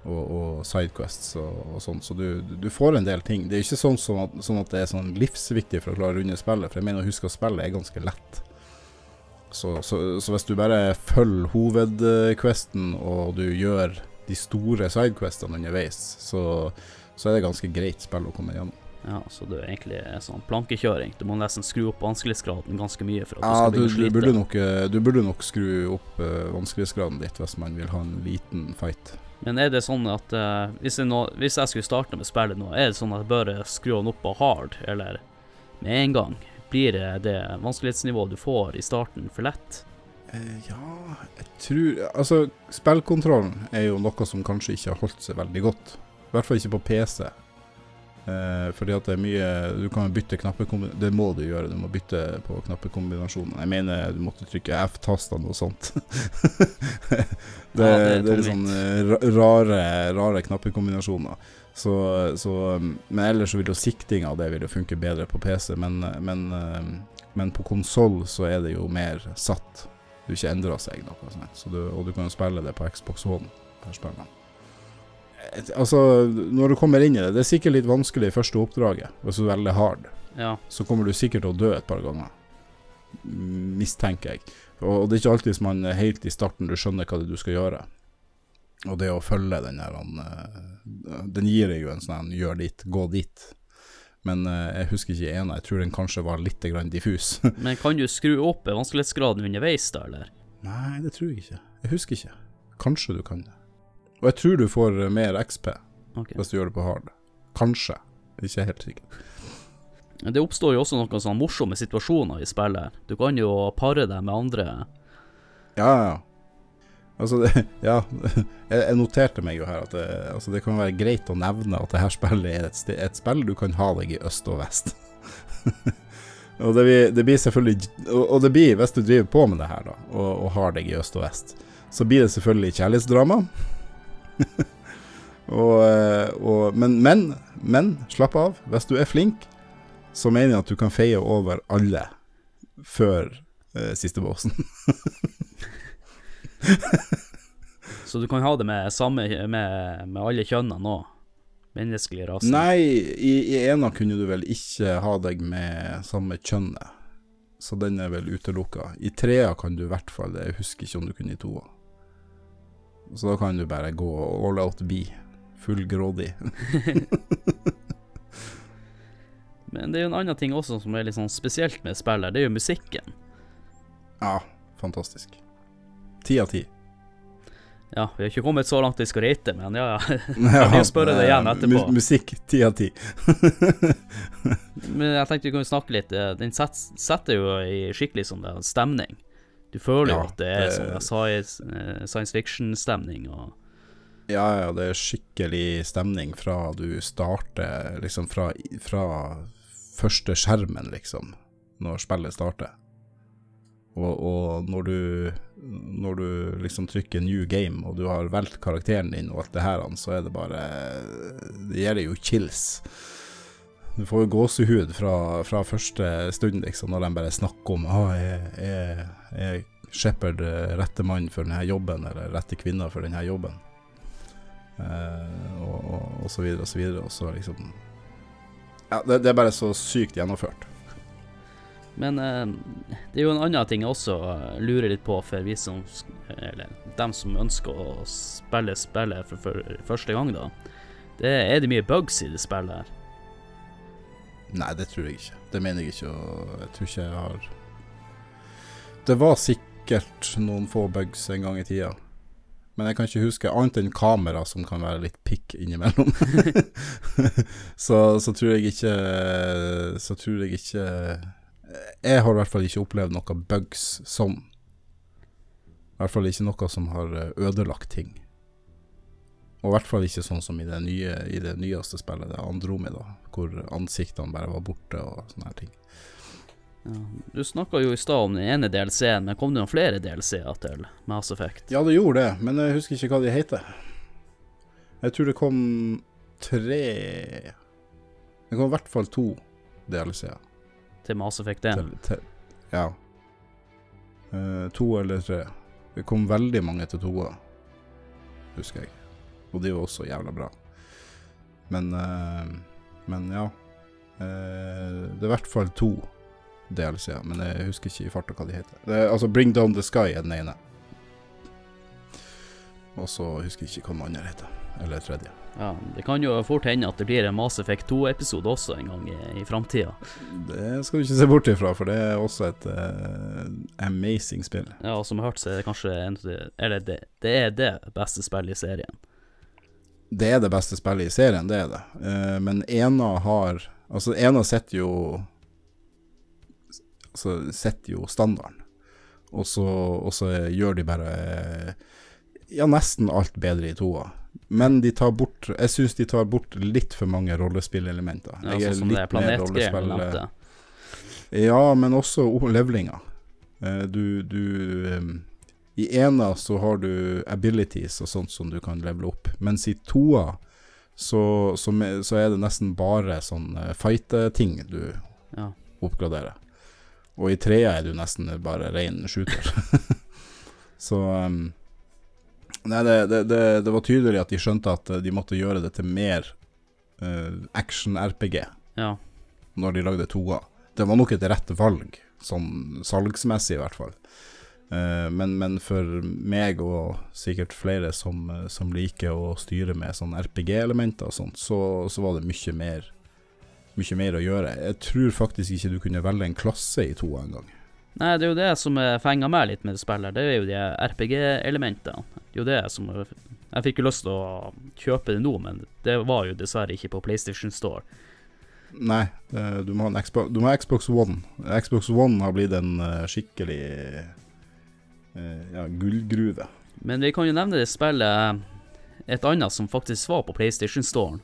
Og, og sidequests og, og sånn, så du, du, får en del ting. Det er ikke sånn, sånn, at, sånn at det er sånn livsviktig for å klare å runde spillet, for jeg mener å huske at spillet er ganske lett. Så, så, så, hvis du bare følger hovedquesten, og du gjør de store sidequestene underveis, så, så, er det ganske greit spill å komme gjennom. Ja, så det er egentlig sånn plankekjøring. Du må nesten skru opp vanskelighetsgraden ganske mye for at ja, du skal å Du Burde nok, eh, du burde nok skru opp uh, vanskelighetsgraden litt hvis man vil ha en liten fight. Men er det sånn at uh, hvis, jeg nå, hvis, jeg skulle starte med spillet nå, er det sånn at jeg bør skru den opp på hard, eller med en gang? Blir det vanskelighetsnivået du får i starten, for lett? Eh, ja, jeg tror Altså, spillkontrollen er jo noe som kanskje ikke har holdt seg veldig godt. I hvert fall ikke på PC. Eh, fordi at det er mye Du kan bytte knappekombinasjoner Det må du gjøre, du må bytte på knappekombinasjoner. Jeg mener du måtte trykke F-tastene og sånt. [laughs] det, ja, det, er, det er litt sånn eh, rare, rare knappekombinasjoner. Så, så, um, men ellers så vil jo siktinga av det vil jo funke bedre på PC, men, men, um, men på konsoll så er det jo mer satt. Det vil ikke endra seg noe sånn. Så du, og du kan jo spille det på Xbox One per spill. Altså, når du kommer inn i det Det er sikkert litt vanskelig i første oppdraget, hvis du er veldig hard. Ja. Så kommer du sikkert til å dø et par ganger. Mistenker jeg. Og det er ikke alltid som man helt i starten du skjønner hva det er du skal gjøre. Og det å følge den her eh, Den gir deg jo en sånn gjør dit, gå dit. Men uh, jeg husker ikke ena, jeg tror den kanskje var litt diffus. [laughs] Men kan du skru opp vanskelighetsgraden underveis da, eller? Nei, det tror jeg ikke. Jeg husker ikke. Kanskje du kan det. Og jeg tror du får uh, mer XP okay. hvis du gjør det på hard. Kanskje. Ikke helt sikker. Det oppstår jo også noen sånne morsomme situasjoner i spillet. Du kan jo pare deg med andre. Ja, ja. Altså, det, [laughs] ja, [laughs] jeg noterte meg jo her at det, altså det, kan være greit å nevne at det her spillet er et, et spill du kan ha deg i øst og vest. [laughs] og det blir, det blir, selvfølgelig Og det blir, hvis du driver på med det her, da, og, og har deg i øst og vest, så blir det selvfølgelig kjærlighetsdrama. og, og, men, men, men, slapp av. Hvis du er flink, så mener jeg at du kan feie over alle før eh, siste båsen. [laughs] Så du kan ha det med, samme, med, med alle kjønnene òg? Menneskelig rase. Nei, i, i ena kunne du vel ikke ha deg med samme kjønnet. Så den er vel utelukka. I trea kan du i hvert fall det. Jeg husker ikke om du kunne i toa. Så da kan du bare gå all out be. Full grådig. [laughs] Men det er jo en annen ting også som er litt sånn spesielt med spillet. Det er jo musikken. Ja, fantastisk. Ti av ti. Ja, vi har ikke kommet så langt vi skal rate, men ja, ja. [laughs] Kan jo spørre det igjen etterpå. Musikk ti av ti. men jeg tenkte vi kunne snakke litt. Eh, den setter jo i skikkelig sånn stemning. Du føler jo ja, at det er sånn science, eh, science fiction-stemning. og ja, ja, det er skikkelig stemning fra du starter, liksom fra, fra første skjermen, liksom, når spillet starter. Og, og når, du, når du liksom trykker 'new game', og du har valgt karakteren din og alt det her, så er det bare Det gir deg jo chills. Du får jo gåsehud fra, fra, første stund, liksom, når de bare snakker om ah, er, er, er Shepherd eh, rette mann for denne jobben, eller rette kvinne for denne jobben? Eh, og, og, og, så videre og så videre. Og så liksom Ja, det, det er bare så sykt gjennomført. Men eh, det er jo en annen ting jeg også eh, lurer litt på for vi som Eller dem som ønsker å spille spillet for, for første gang, da. Det er det mye bugs i det spillet her? Nei, det tror jeg ikke. Det mener jeg ikke, og jeg tror ikke jeg har Det var sikkert noen få bugs en gang i tida. Men jeg kan ikke huske annet enn kamera, som kan være litt pikk innimellom. [laughs] så, så tror jeg ikke Så tror jeg ikke Jeg har i hvert fall ikke opplevd noe bugs sånn. I hvert fall ikke noe som har ødelagt ting. Og i hvert fall ikke sånn som i det, nye, i det nyeste spillet, det Andromeda, hvor ansiktene bare var borte og sånne her ting. Ja, du snakka jo i stad om den ene DLC-en, men kom det noen flere DLC-er til Mass Effect? Ja, det gjorde det, men jeg husker ikke hva de heter. Jeg tror det kom tre Det kom i hvert fall to DLC-er. Til Mass Effect 1? Til, til, ja. Uh, to eller tre. Det kom veldig mange til toa, husker jeg. Og de var også jævla bra. Men uh, Men ja. Uh, det er i hvert fall to DLC-er, men jeg husker ikke i farta hva de heter. Det er, altså Bring Down The Sky er den ene. Og så husker jeg ikke hva den andre heter. Eller tredje. Ja, Det kan jo fort hende at det blir en Mass Effect 2-episode også en gang i, i framtida. Det skal du ikke se bort ifra, for det er også et uh, amazing spill. Ja, og som jeg har hørt, så er det kanskje en, Eller det, det er det beste spillet i serien. Det er det beste spillet i serien, det er det. Uh, men Ena har Altså, Ena setter jo Altså setter jo standarden. Og så, og så, gjør de bare ja, nesten alt bedre i toa. Men de tar bort Jeg syns de tar bort litt for mange rollespillelementer. Ja, sånn som det er planetgreier Ja, men også levelinga. Eh, du, du I ena så har du abilities og sånt som du kan levele opp, mens i toa så, så, så er det nesten bare sånn uh, fighte-ting du ja. oppgraderer. Og i trea er du nesten bare rein shooter. [laughs] så um, Nei, det, det, det, det, var tydelig at de skjønte at de måtte gjøre det til mer uh, action-RPG ja. når de lagde toa. Det var nok et rett valg, sånn salgsmessig i hvert fall. Uh, men, men, for meg og sikkert flere som, som liker å styre med sånn RPG-elementer og sånt, så, så var det mye mer mye mer å gjøre. Jeg tror faktisk ikke du kunne velge en klasse i toa engang. Nei, det er jo det som fenga meg litt med det spillet. Det er jo de RPG-elementene. Det er jo det som Jeg fikk jo lyst til å kjøpe det nå, men det var jo dessverre ikke på PlayStation Store. Nei, du må ha Xbox, du må ha Xbox One. Xbox One har blitt en eh, skikkelig eh, ja, gullgruve. Men vi kan jo nevne det spillet et annet som faktisk var på PlayStation Store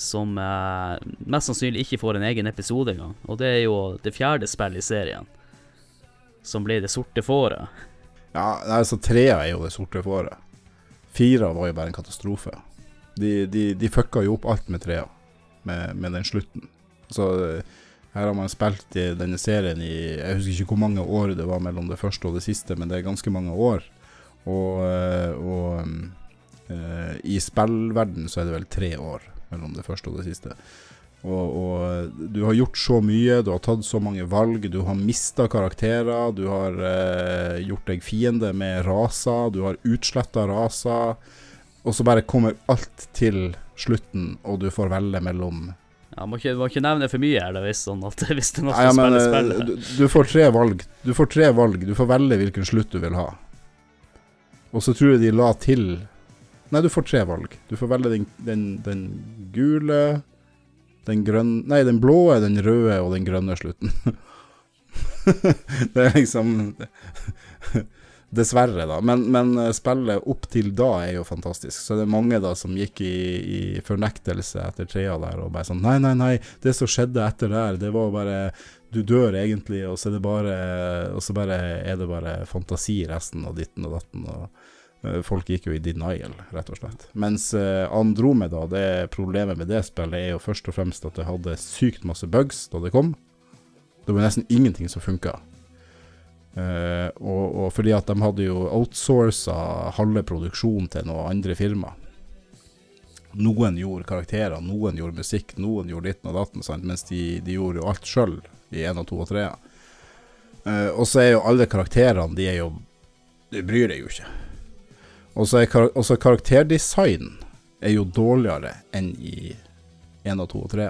som eh, mest sannsynlig ikke får en egen episode engang. Og det er jo det fjerde spillet i serien, som blir Det sorte fåret. Ja, altså trea er jo Det sorte fåret. Fira var jo bare en katastrofe. De, de, de fucka jo opp alt med trea, med, med den slutten. Så her har man spilt i denne serien i Jeg husker ikke hvor mange år det var mellom det første og det siste, men det er ganske mange år. Og, eh, og uh, i spillverden så er det vel tre år mellom det første og det siste. Og, og, du har gjort så mye, du har tatt så mange valg, du har mista karakterer, du har eh, gjort deg fiende med raser, du har utsletta raser, og så bare kommer alt til slutten, og du får velge mellom ja, Må ikke, må ikke nevne for mye her, hvis, sånn at, [laughs] hvis det er noe som ja, spiller spillet. Du, du, får tre valg. Du får tre valg, du får velge hvilken slutt du vil ha. Og så tror jeg de la til Nei, du får tre valg. Du får velge den, den, den gule, den grønne Nei, den blå, er den røde og den grønne slutten. [laughs] det er liksom [laughs] Dessverre, da. Men, men, eh, spillet opp til da er jo fantastisk. Så det er mange da som gikk i, i fornektelse etter trea der og bare sånn Nei, nei, nei, det som skjedde etter der, det var bare Du dør egentlig, og så er det bare Og så bare er det bare fantasi resten av ditten og datten. og folk gikk jo i denial, rett og slett. Mens eh, Andromeda, det problemet med det spillet er jo først og fremst at det hadde sykt masse bugs da det kom. Det var nesten ingenting som funka. Uh, eh, og, og, fordi at de hadde jo outsourca halve produksjonen til noen andre firma. Noen gjorde karakterer, noen gjorde musikk, noen gjorde ditten og datten, sant? mens de, de, gjorde jo alt sjøl i 1 og 2 og 3. Uh, og så er jo alle karakterene, de er jo De bryr deg jo ikke. Og så er også karakterdesign er jo dårligere enn i 1 og 2 og 3.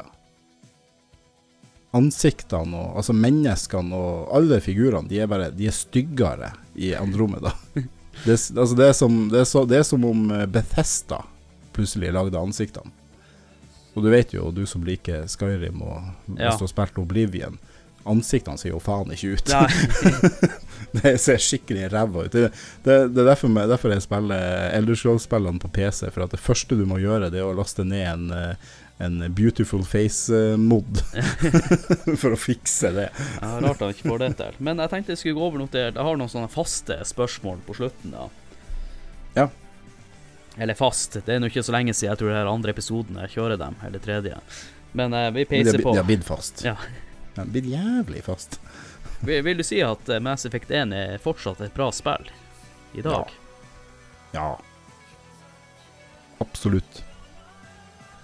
Ansiktene og altså menneskene og alle figurene, de er bare De er styggere i Andromeda. [laughs] Det, altså det, er som, det, er så, det er som om eh, Bethesda plutselig lagde ansiktene. Og du vet jo, du som liker Skyrim og Ja. hvis du har spilt Oblivion, ansiktene ser jo faen ikke ut. [laughs] [laughs] [laughs] Det ser skikkelig ræva ut. Det, det, det er derfor, jeg- derfor jeg spiller Elderscroll-spillene på PC. For at det første du må gjøre, det er å laste ned en, eh, en Beautiful Face-mod [laughs] for å fikse det. Ja, rart han ikke får det til. Men jeg tenkte jeg skulle gå over noe til Jeg har noen sånne faste spørsmål på slutten, da. Ja. Eller fast. Det er nå ikke så lenge siden jeg tror det er andre episoden jeg kjører dem, eller tredje. Men uh, vi peiser på. det har blitt fast. Ja. Det har blitt jævlig fast. Vil, du si at eh, Mass Effect 1 er fortsatt et bra spill i dag? Ja. Absolutt.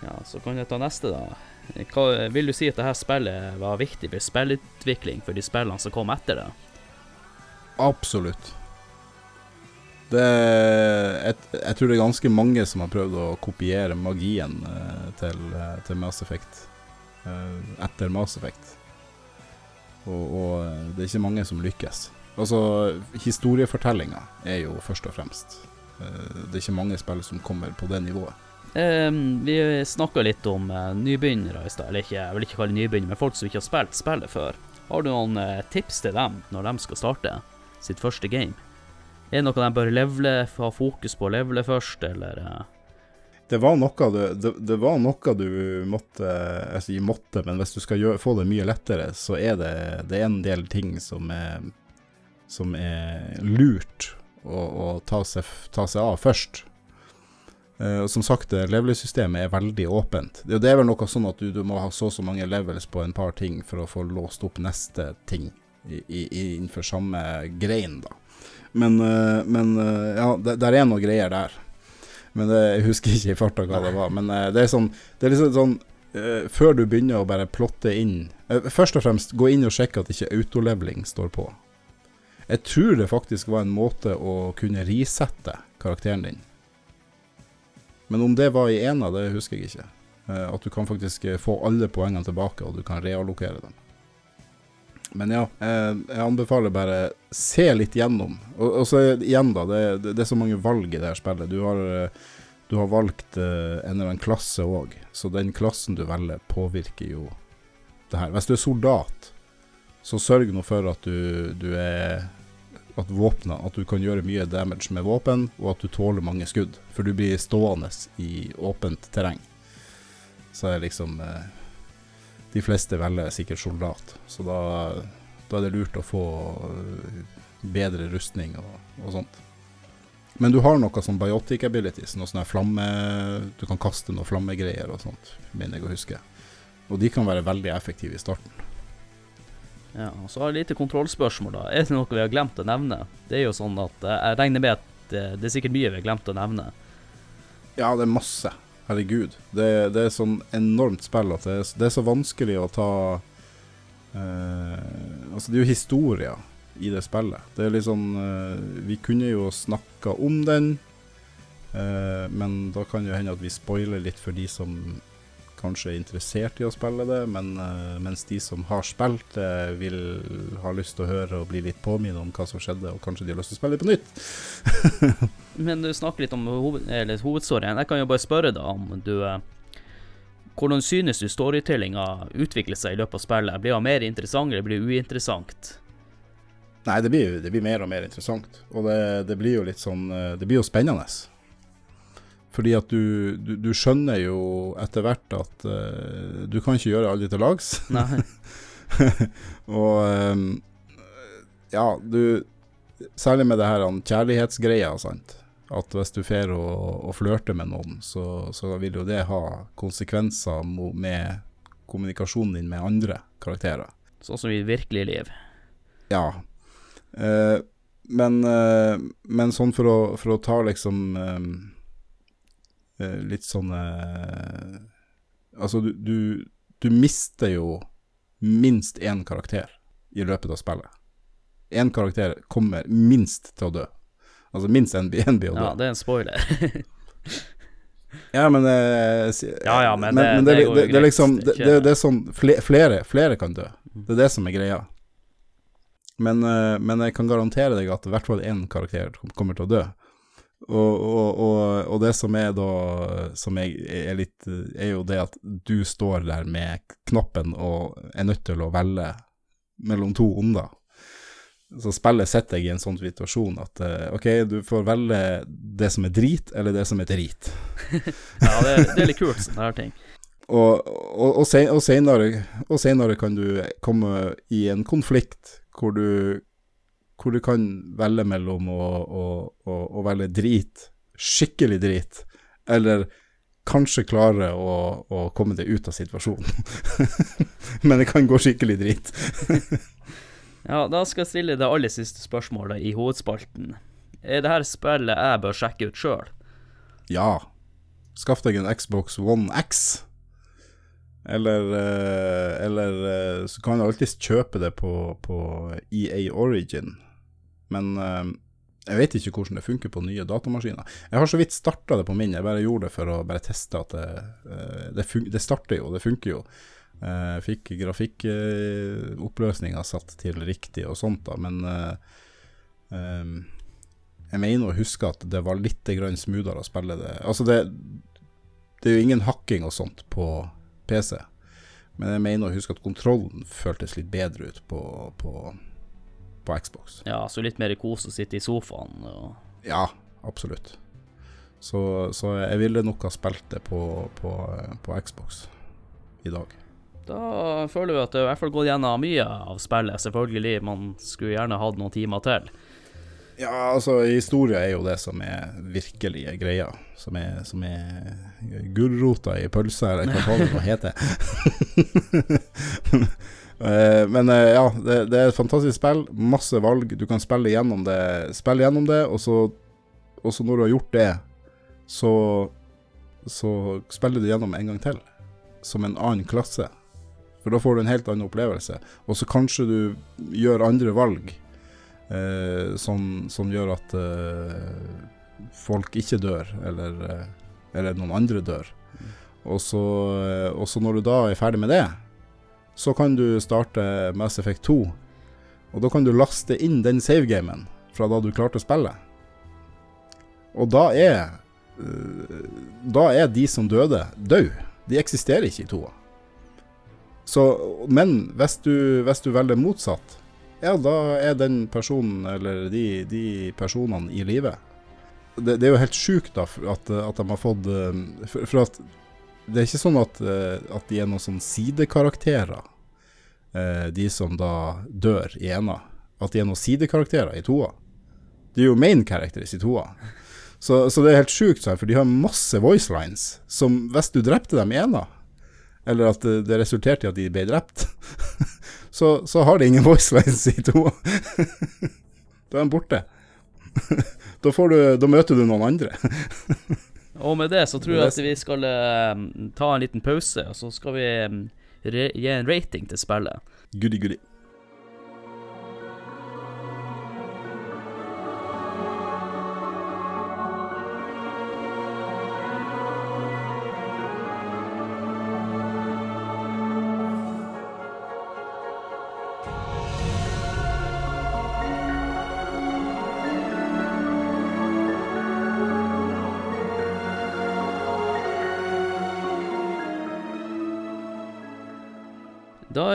Ja, så kan jeg ta neste, da. Hva, vil du si at dette spillet var viktig for spillutvikling for de spillene som kom etter det? Absolutt. Det jeg, jeg tror det er ganske mange som har prøvd å kopiere magien eh, til, eh, til Mass Effect etter Mass Effect. Og, og eh, det er ikke mange som lykkes. Altså, historiefortellinga er jo først og fremst. Eh, det er ikke mange spill som kommer på det nivået. Um, vi snakka litt om eh, nybegynnere i stad. Eller ikke, jeg vil ikke kalle nybegynnere, men folk som ikke har spilt spillet før. Har du noen tips til dem når de skal starte sitt første game? Er det noe de bør levele, ha fokus på å levele først, eller eh, Det var noe du, det, det var noe du måtte Jeg sier måtte, men hvis du skal gjøre, få det mye lettere, så er det, det er en del ting som er, som er lurt å, å ta, seg, ta seg av først. Eh, som sagt, det levelsystemet er veldig åpent. Det, det er vel noe sånn at du, du må ha så og så mange levels på en par ting for å få låst opp neste ting i, i, innenfor samme grein, da. Men, eh, men eh, ja, det, der er noen greier der. Men det, jeg husker ikke i farta hva det var. Men eh, det er sånn Det er liksom sånn eh, Før du begynner å bare plotte inn eh, Først og fremst, gå inn og sjekke at ikke autoleveling står på. Jeg tror det faktisk var en måte å kunne risette karakteren din. Men om det var i ena, det husker jeg ikke. Eh, at du kan faktisk eh, få alle poengene tilbake, og du kan reallokere dem. Men ja, eh, jeg anbefaler bare se litt gjennom. Og, og så igjen, da. Det, det, er så mange valg i det her spillet. Du har, eh, du har valgt eh, en eller annen klasse òg, så den klassen du velger, påvirker jo det her. Hvis du er soldat, så sørg nå for at du, du er At våpna At du kan gjøre mye damage med våpen, og at du tåler mange skudd. For du blir stående i åpent terreng. Så er liksom eh, de fleste velger sikkert soldat, så da, da er det lurt å få øh, bedre rustning og, og sånt. Men du har noe sånn biotic abilities, noe sånn flamme Du kan kaste noe flammegreier og sånt, mener jeg å huske. Og de kan være veldig effektive i starten. Ja, og så har jeg et lite kontrollspørsmål, da. Er det noe vi har glemt å nevne? Det er jo sånn at eh, jeg regner med at eh, det er sikkert mye vi har glemt å nevne. Ja, det er masse. Herregud. Det, det er sånn enormt spill at det er, det er så vanskelig å ta eh, Altså, det er jo historier i det spillet. Det er litt sånn eh, Vi kunne jo snakka om den, eh, men da kan jo hende at vi spoiler litt for de som kanskje er interessert i å spille det, men, eh, mens de som har spilt det, vil ha lyst til å høre og bli litt påminnet om hva som skjedde, og kanskje de har lyst til å spille det på nytt. [laughs] Men du snakker litt om hoved, hovedstoryen. Jeg kan jo bare spørre deg om du eh, Hvordan synes du storytellinga utvikler seg i løpet av spillet? Blir det mer interessant, eller blir det uinteressant? Nei, det blir, det blir mer og mer interessant. Og det, det blir jo litt sånn eh, Det blir jo spennende. Fordi at du, du, du skjønner jo etter hvert at uh, du kan ikke gjøre alle til lags. Nei. [laughs] og um, ja, du Særlig med det her kjærlighetsgreia, sant. At hvis du får og, og flørter med noen, så, så vil jo det ha konsekvenser med kommunikasjonen din med andre karakterer. Sånn som i virkelig liv. Ja. Uh, men, uh, men sånn for å, for å ta liksom eh, Litt sånn eh, Altså, du, du, du mister jo minst én karakter i løpet av spillet. Én karakter kommer minst til å dø. Altså minst en, [laughs] en blir å dø. Ja, det er en spoiler. [laughs] Ja, men eh, Ja, ja, men men, det- men det, det det, det, liksom Det er sånn flere, flere kan dø. Det er det som er greia. Men, eh, men jeg kan garantere deg at i hvert fall én karakter kommer til å dø. Og, og, og, og det som er da Som jeg er litt Er jo det at du står der med knappen og er nødt til å velge mellom to onder. Så spillet setter deg i en sånn situasjon at eh, OK, du får velge det som er drit, eller det som er drit. [laughs] Ja, det, det er litt kult, sånne her ting. Og, og, og, sen, og, senere, senere kan du komme i en konflikt hvor du, hvor du kan velge mellom å, å, å, å velge drit, skikkelig drit, eller kanskje klare å, å komme deg ut av situasjonen. [laughs] Men det kan gå skikkelig drit. [laughs] Ja, da skal jeg stille det aller siste spørsmålet i hovedspalten. Er det her spillet jeg bør sjekke ut sjøl? Ja, skaff deg en Xbox One X. Eller, eh, eller eh, så kan du alltids kjøpe det på, på EA Origin. Men eh, jeg vet ikke hvordan det funker på nye datamaskiner. Jeg har så vidt starta det på min, jeg bare gjorde det for å bare teste at det, eh, det, det starter jo, det funker jo. Eh, Jeg fikk grafikkoppløsninga satt til riktig og sånt, da, men eh, eh, jeg mener å huske at det var litt smoothere å spille det. Altså, det, det er jo ingen hakking og sånt på PC, men jeg mener å huske at kontrollen føltes litt bedre ut på, på, på Xbox. Ja, så litt mer kos å sitte i sofaen og Ja, absolutt. Så, så jeg ville nok ha spilt det på, på, på Xbox i dag. Da føler vi at det i hvert fall gått gjennom mye av spillet. Selvfølgelig, man skulle gjerne hatt noen timer til. Ja, altså, historie er jo det som er virkelige greia. Som er, som er gulrota i pølsa, eller hva det nå heter. [laughs] [laughs] Eh, Men eh, ja, det, det er et fantastisk spill. Masse valg. Du kan spille gjennom det, spille gjennom det og så, og så når du har gjort det, så, så spiller du gjennom en gang til. Som en annen klasse. For da får du en helt annen opplevelse. Og så kanskje du gjør andre valg eh, som, som gjør at eh, folk ikke dør, eller, eh, eller noen andre dør. Og så, eh, og så når du da er ferdig med det, så kan du starte Mass Effect 2. Og da kan du laste inn den savegamen fra da du klarte å spille. Og da er eh, Da er de som døde, døde. De eksisterer ikke i toa. Så, men hvis du, hvis du velger motsatt, ja, da er den personen, eller de, de personene, i live. Det, det er jo helt sjukt da, at, at de har fått eh, For, at det er ikke sånn at, eh, at de er noen sånn sidekarakterer, eh, de som da dør i ena. At de er noen sidekarakterer i toa. De er jo main characters i toa. Så, så det er helt sjukt, for de har masse voicelines som hvis du drepte dem i ena, eller at det, resulterte i at de ble drept, [laughs] så, så har de ingen voicelines i toa. [laughs] da er de borte. [laughs] da, du, da møter du noen andre. Og med det så tror jeg at vi skal uh, ta en liten pause, og så skal vi re gi en rating til spillet. Goody, goody.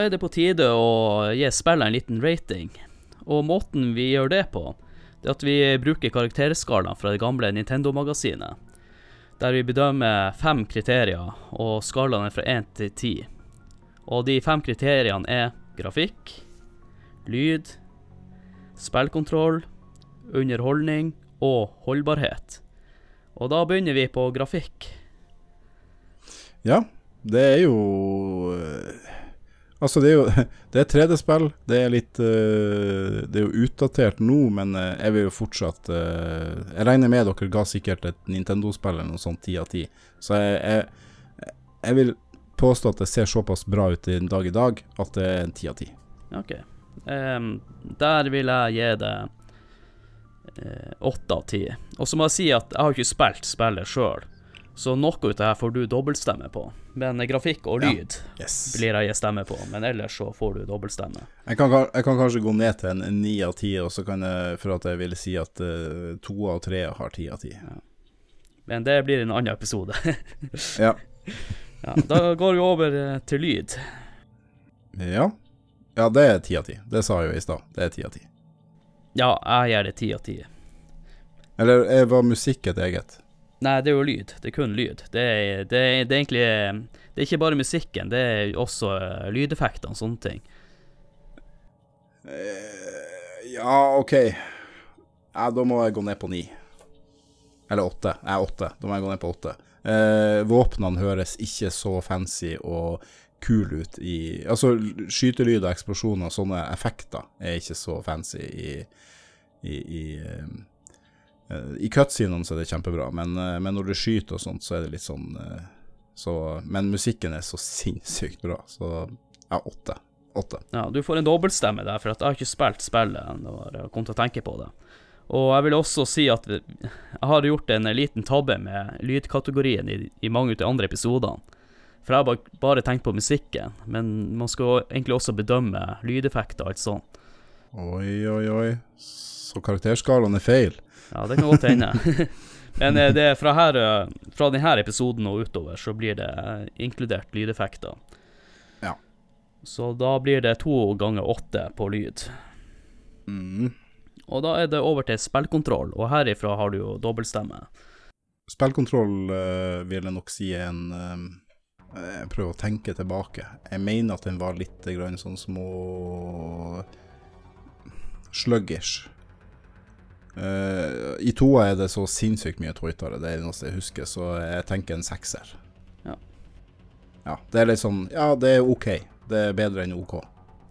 Er det på tide å gi spillet en liten rating. Og måten vi gjør det på, det er at vi bruker karakterskalaen fra det gamle Nintendo-magasinet. Der vi bedømmer fem kriterier, og skalaen er fra én til ti. Og de fem kriteriene er grafikk, lyd, spillkontroll, underholdning og holdbarhet. Og da begynner vi på grafikk. Ja, det er jo eh, Altså, det er jo [laughs] Det er 3D-spill. Det er litt uh, Det er jo utdatert nå, men uh, jeg vil jo fortsatt uh, Jeg regner med dere ga sikkert et Nintendo-spill eller noe sånt ti av ti. Så jeg, jeg, jeg vil påstå at det ser såpass bra ut i dag i dag at det er en ti av ti. Ok. Um, der vil jeg gi det eh, åtte av ti. Og så må jeg si at jeg har ikke spilt spillet sjøl. Så noe ut av det her får du dobbeltstemme på. Men grafikk og Ja. lyd Yes. blir jeg stemme på, men ellers så får du dobbeltstemme. Jeg kan, jeg kan kanskje gå ned til en ni av ti, for at jeg ville si at uh, to av tre har ti av ti. Men det blir en annen episode. [laughs] Ja. ja, da går vi over eh, til lyd. ja. Ja, det er ti av ti. Det sa jeg jo i stad. Det er ti av ti. Ja, jeg gjør det ti av ti. Eller eh, var musikk et eget? Nei, det er jo lyd. Det er kun lyd. Det er, det er, det er egentlig eh, Det er ikke bare musikken, det er også eh, lydeffektene og sånne ting. Eh, ja, OK. Ja, da må jeg gå ned på ni. Eller åtte. Nei, åtte. Da må jeg gå ned på åtte. Eh, våpnene høres ikke så fancy og kul ut i Altså, skytelyd og eksplosjoner og sånne effekter er ikke så fancy i I, i, i cutscenene så er det kjempebra, men, eh, men når du skyter og sånt, så er det litt sånn eh, så, Men musikken er så sinnssykt bra, så ja, åtte. Åtte. Ja, du får en dobbeltstemme der, for at jeg har ikke spilt spillet når jeg kom til å tenke på det. Og jeg vil også si at jeg har gjort en liten tabbe med lydkategorien i, i mange av de andre episodene. For jeg har bare, bare tenkt på musikken, men man skal egentlig også bedømme lydeffekter og alt sånt. Oi, oi, oi. Så karakterskalaen er feil. Ja, det kan godt hende. [laughs] Men eh, det er fra, her, eh, fra denne episoden og utover så blir det eh, inkludert lydeffekter. Ja. Så da blir det to ganger åtte på lyd. Mm. Og da er det over til spillkontroll, og herifra har du jo dobbeltstemme. Spillkontroll eh, vil jeg nok si er en eh, Jeg prøver å tenke tilbake. Jeg mener at den var litt grann sånn små sluggish. Eh, I toa er det så sinnssykt mye tøytere, det er det eneste jeg husker, så jeg tenker en sekser. Ja. Ja, det er litt sånn Ja, det er OK. Det er bedre enn OK.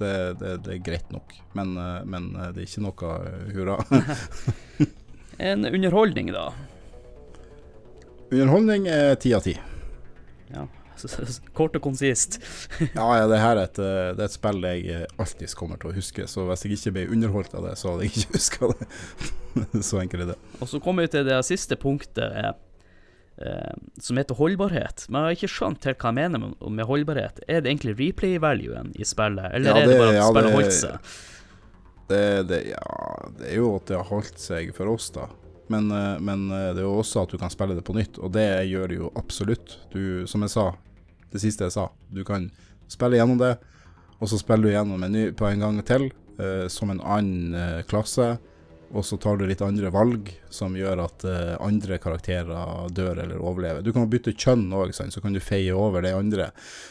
Det, det, det er greit nok, men, eh, men eh, det er ikke noe hurra. [laughs] En underholdning, da. Underholdning er ti av ti. Ja, [laughs] Kort og konsist. [laughs] Ja, ja, det her er et, eh, det er et spill jeg eh, alltid kommer til å huske, så hvis jeg ikke ble underholdt av det, så hadde jeg ikke [laughs] huska det. så enkelt er det. Og så kommer vi til det siste punktet, eh, eh, som heter holdbarhet. Men jeg har ikke skjønt helt hva jeg mener med, med holdbarhet. Er det egentlig replay-valuen i spillet, eller Ja, er det det- bare at ja, spillet holdt seg? Det, det, ja, det er jo at det har holdt seg for oss, da. Men, men det er jo også at du kan spille det på nytt, og det gjør det jo absolutt. Du, som jeg sa, det siste jeg sa, du kan spille gjennom det, og så spiller du gjennom en ny på en gang til, eh, som en annen eh, klasse, og så tar du litt andre valg som gjør at eh, andre karakterer dør eller overlever. Du kan bytte kjønn òg, så kan du feie over det andre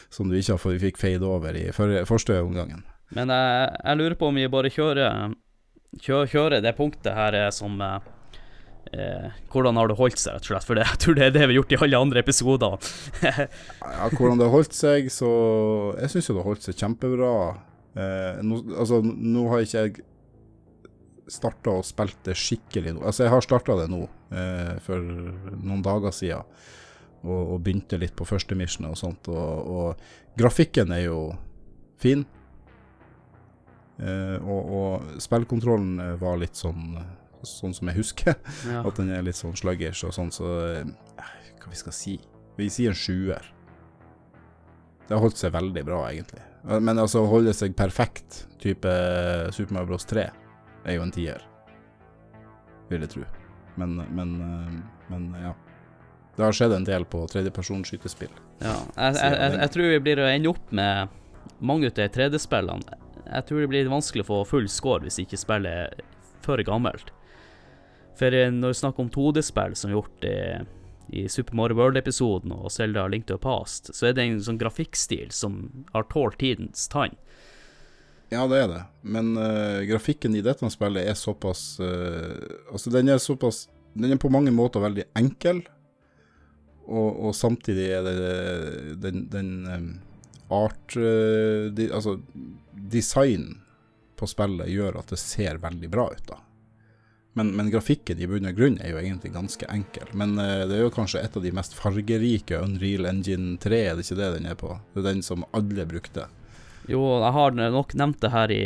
som du ikke fikk feid over i første omgangen. Men jeg, jeg lurer på om vi bare kjører, kjører, kjører det punktet her eh, som eh, Hvordan har det holdt seg, rett og slett? For det, jeg tror det er det vi har gjort i alle andre episoder. [laughs] Ja, hvordan det har holdt seg, så Jeg syns jo det har holdt seg kjempebra. Eh, nå, altså, nå har ikke jeg starta og spilt det skikkelig nå. Altså, jeg har starta det nå, eh, for noen dager siden, og, og begynte litt på første mission og sånt, og, og grafikken er jo fin. Eh, og, og spillkontrollen var litt sånn Sånn som jeg husker. Ja. At den er litt sånn sluggish og sånn, så eh, Hva vi skal si? Vi sier en sjuer. Det har holdt seg veldig bra, egentlig. Eh, Men altså, å holde seg perfekt, type Super Mario Bros. 3, er jo en tier. Vil jeg tro. Men, men, eh, men ja. Det har skjedd en del på tredjepersonskytespill. Ja, jeg, jeg, jeg, jeg tror vi blir å ende opp med mange av de 3D-spillene. Jeg tror det blir vanskelig å få full score hvis ikke spillet er for gammelt. For eh, når vi snakker om 2D-spill som gjort i, i Super Mario World-episoden og Zelda Link to the Past, så er det en sånn grafikkstil som har tålt tidens tann. Ja, det er det. Men uh, grafikken i dette spillet er såpass uh, Altså, den er såpass Den er på mange måter veldig enkel, og, og samtidig er det den, den um, art uh, de, Altså, design på spillet gjør at det ser veldig bra ut, da. Men, men grafikken i bunn og grunn er jo egentlig ganske enkel. Men uh, det er jo kanskje et av de mest fargerike Unreal Engine 3, er det ikke det den er på? Det er den som alle brukte. Jo, jeg har nok nevnt det her i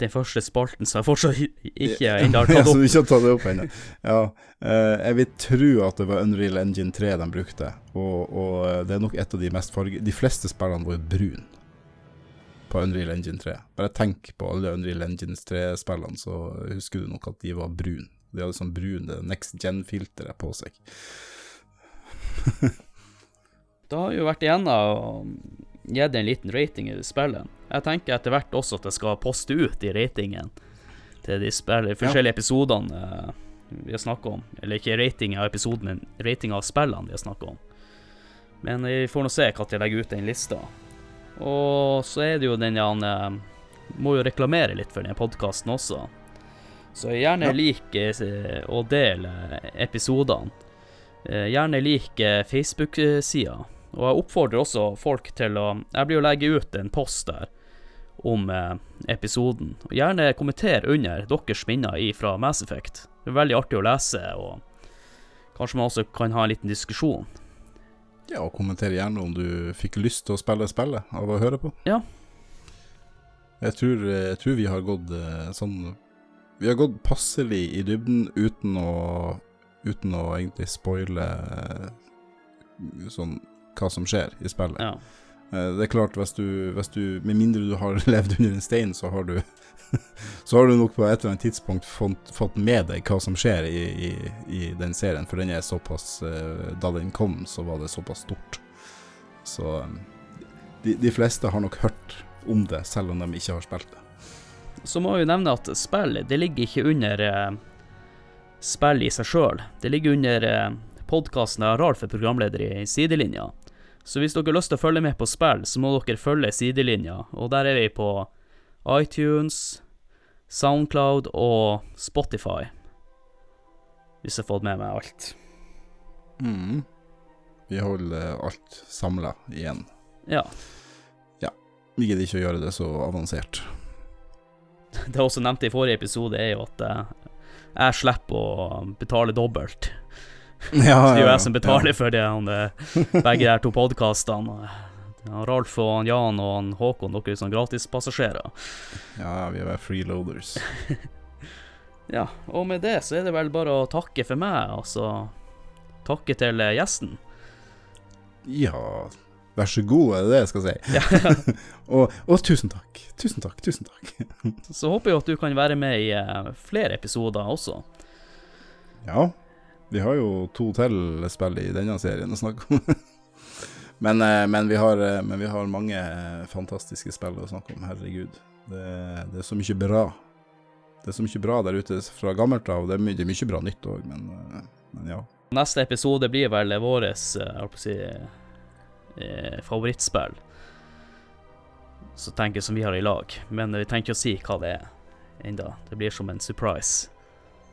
den første spalten, så jeg fortsatt ikke ennå [laughs] har tatt så du ikke har tatt det opp ennå. Ja, Uh, jeg vil tro at det var Unreal Engine 3 de brukte, og, og eh, det er nok et av de mest farge... De fleste spillene var brune. brun på Unreal Engine 3. Bare tenk på alle Unreal Engine 3-spillene, så husker du nok at de var brun. De hadde sånn brun det next gen-filteret på seg. [laughs] Det har jo vært igjennom gitt en liten rating i spillet. Jeg tenker etter hvert også at jeg skal poste ut i ratingen til de spiller, forskjellige episodene eh, vi har snakket om. Eller ikke rating av episoden, men rating av spillene vi har snakket om. Men vi får nå se når jeg legger ut den lista. Og så er det jo den han eh, Må jo reklamere litt for den podkasten også. Så gjerne Ja. lik og del eh, episodene. Eh, Gjerne lik Facebook-sida. Og jeg oppfordrer også folk til å Jeg blir å legge ut en post der om episoden. Og gjerne kommenter under deres minner fra Mass Effect. Det er veldig artig å lese, og kanskje man også kan ha en liten diskusjon. Ja, og kommenter gjerne om du fikk lyst til å spille spillet av å høre på. Ja. Jeg tror, jeg tror vi har gått eh, sånn Vi har gått passelig i dybden uten å Uten å egentlig spoile eh, sånn hva som skjer i spillet. Ja. Eh, Det er klart, hvis du, hvis du Med mindre du har [laughs] levd under en stein, så har du [laughs] Så har du nok på et eller annet tidspunkt fått, fått med deg hva som skjer i, i, i den serien, for den er såpass eh, Da den kom, så var det såpass stort. Så de, de fleste har nok hørt om det, selv om de ikke har spilt det. Så må vi nevne at spill, det ligger ikke under eh, spill i seg sjøl. Det ligger under eh, podkasten jeg har for programleder i sidelinja. Så hvis dere har lyst til å følge med på spill, så må dere følge sidelinja, og der er vi på iTunes, Soundcloud og Spotify. Hvis jeg har fått med meg alt. Mm. Vi holder alt samla igjen. Ja. Ja. Vi gidder ikke å gjøre det så avansert. [laughs] Det jeg også nevnte i forrige episode, er jo at eh, jeg slipper å betale dobbelt. [laughs] Ja, som betaler for det, han, eh, begge de to podkastene. Ralf og han Jan og han Håkon, dere er sånn gratispassasjerer. Ja, vi er freeloaders. [laughs] Ja, og med det så er det vel bare å takke for meg, altså. Takke til eh, gjesten. Ja, vær så god, er det det jeg skal si. Ja. [laughs] og, og tusen takk. Tusen takk, tusen takk. Så håper jeg at du kan være med i eh, flere episoder også. Ja, vi har jo to til spill i denne serien å snakke om. [laughs] men, eh, men, vi har, eh, men vi har mange eh, fantastiske spill å snakke om, herregud. Det, det er så mye bra. Det er så mye bra der ute fra gammelt av. Det er mye, det er mye bra nytt òg, men, men ja. Neste episode blir vel å si, favorittspill. Så tenker jeg som vi har i lag. Men vi ikke å si hva det er enda. Det blir som en surprise.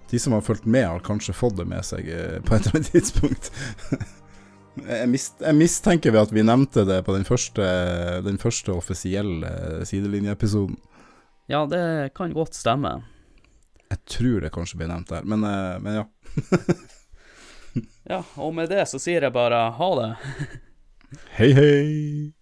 De som har fulgt med, har kanskje fått det med seg eh, på et eller annet tidspunkt. [laughs] jeg, mist, jeg mistenker ved at vi nevnte det på den første, den første offisielle sidelinjeepisoden. Ja, det kan godt stemme. Jeg tror det kanskje ble nevnt der, men, eh, men ja. [laughs] Ja, og med det så sier jeg bare ha det. Hei, hei!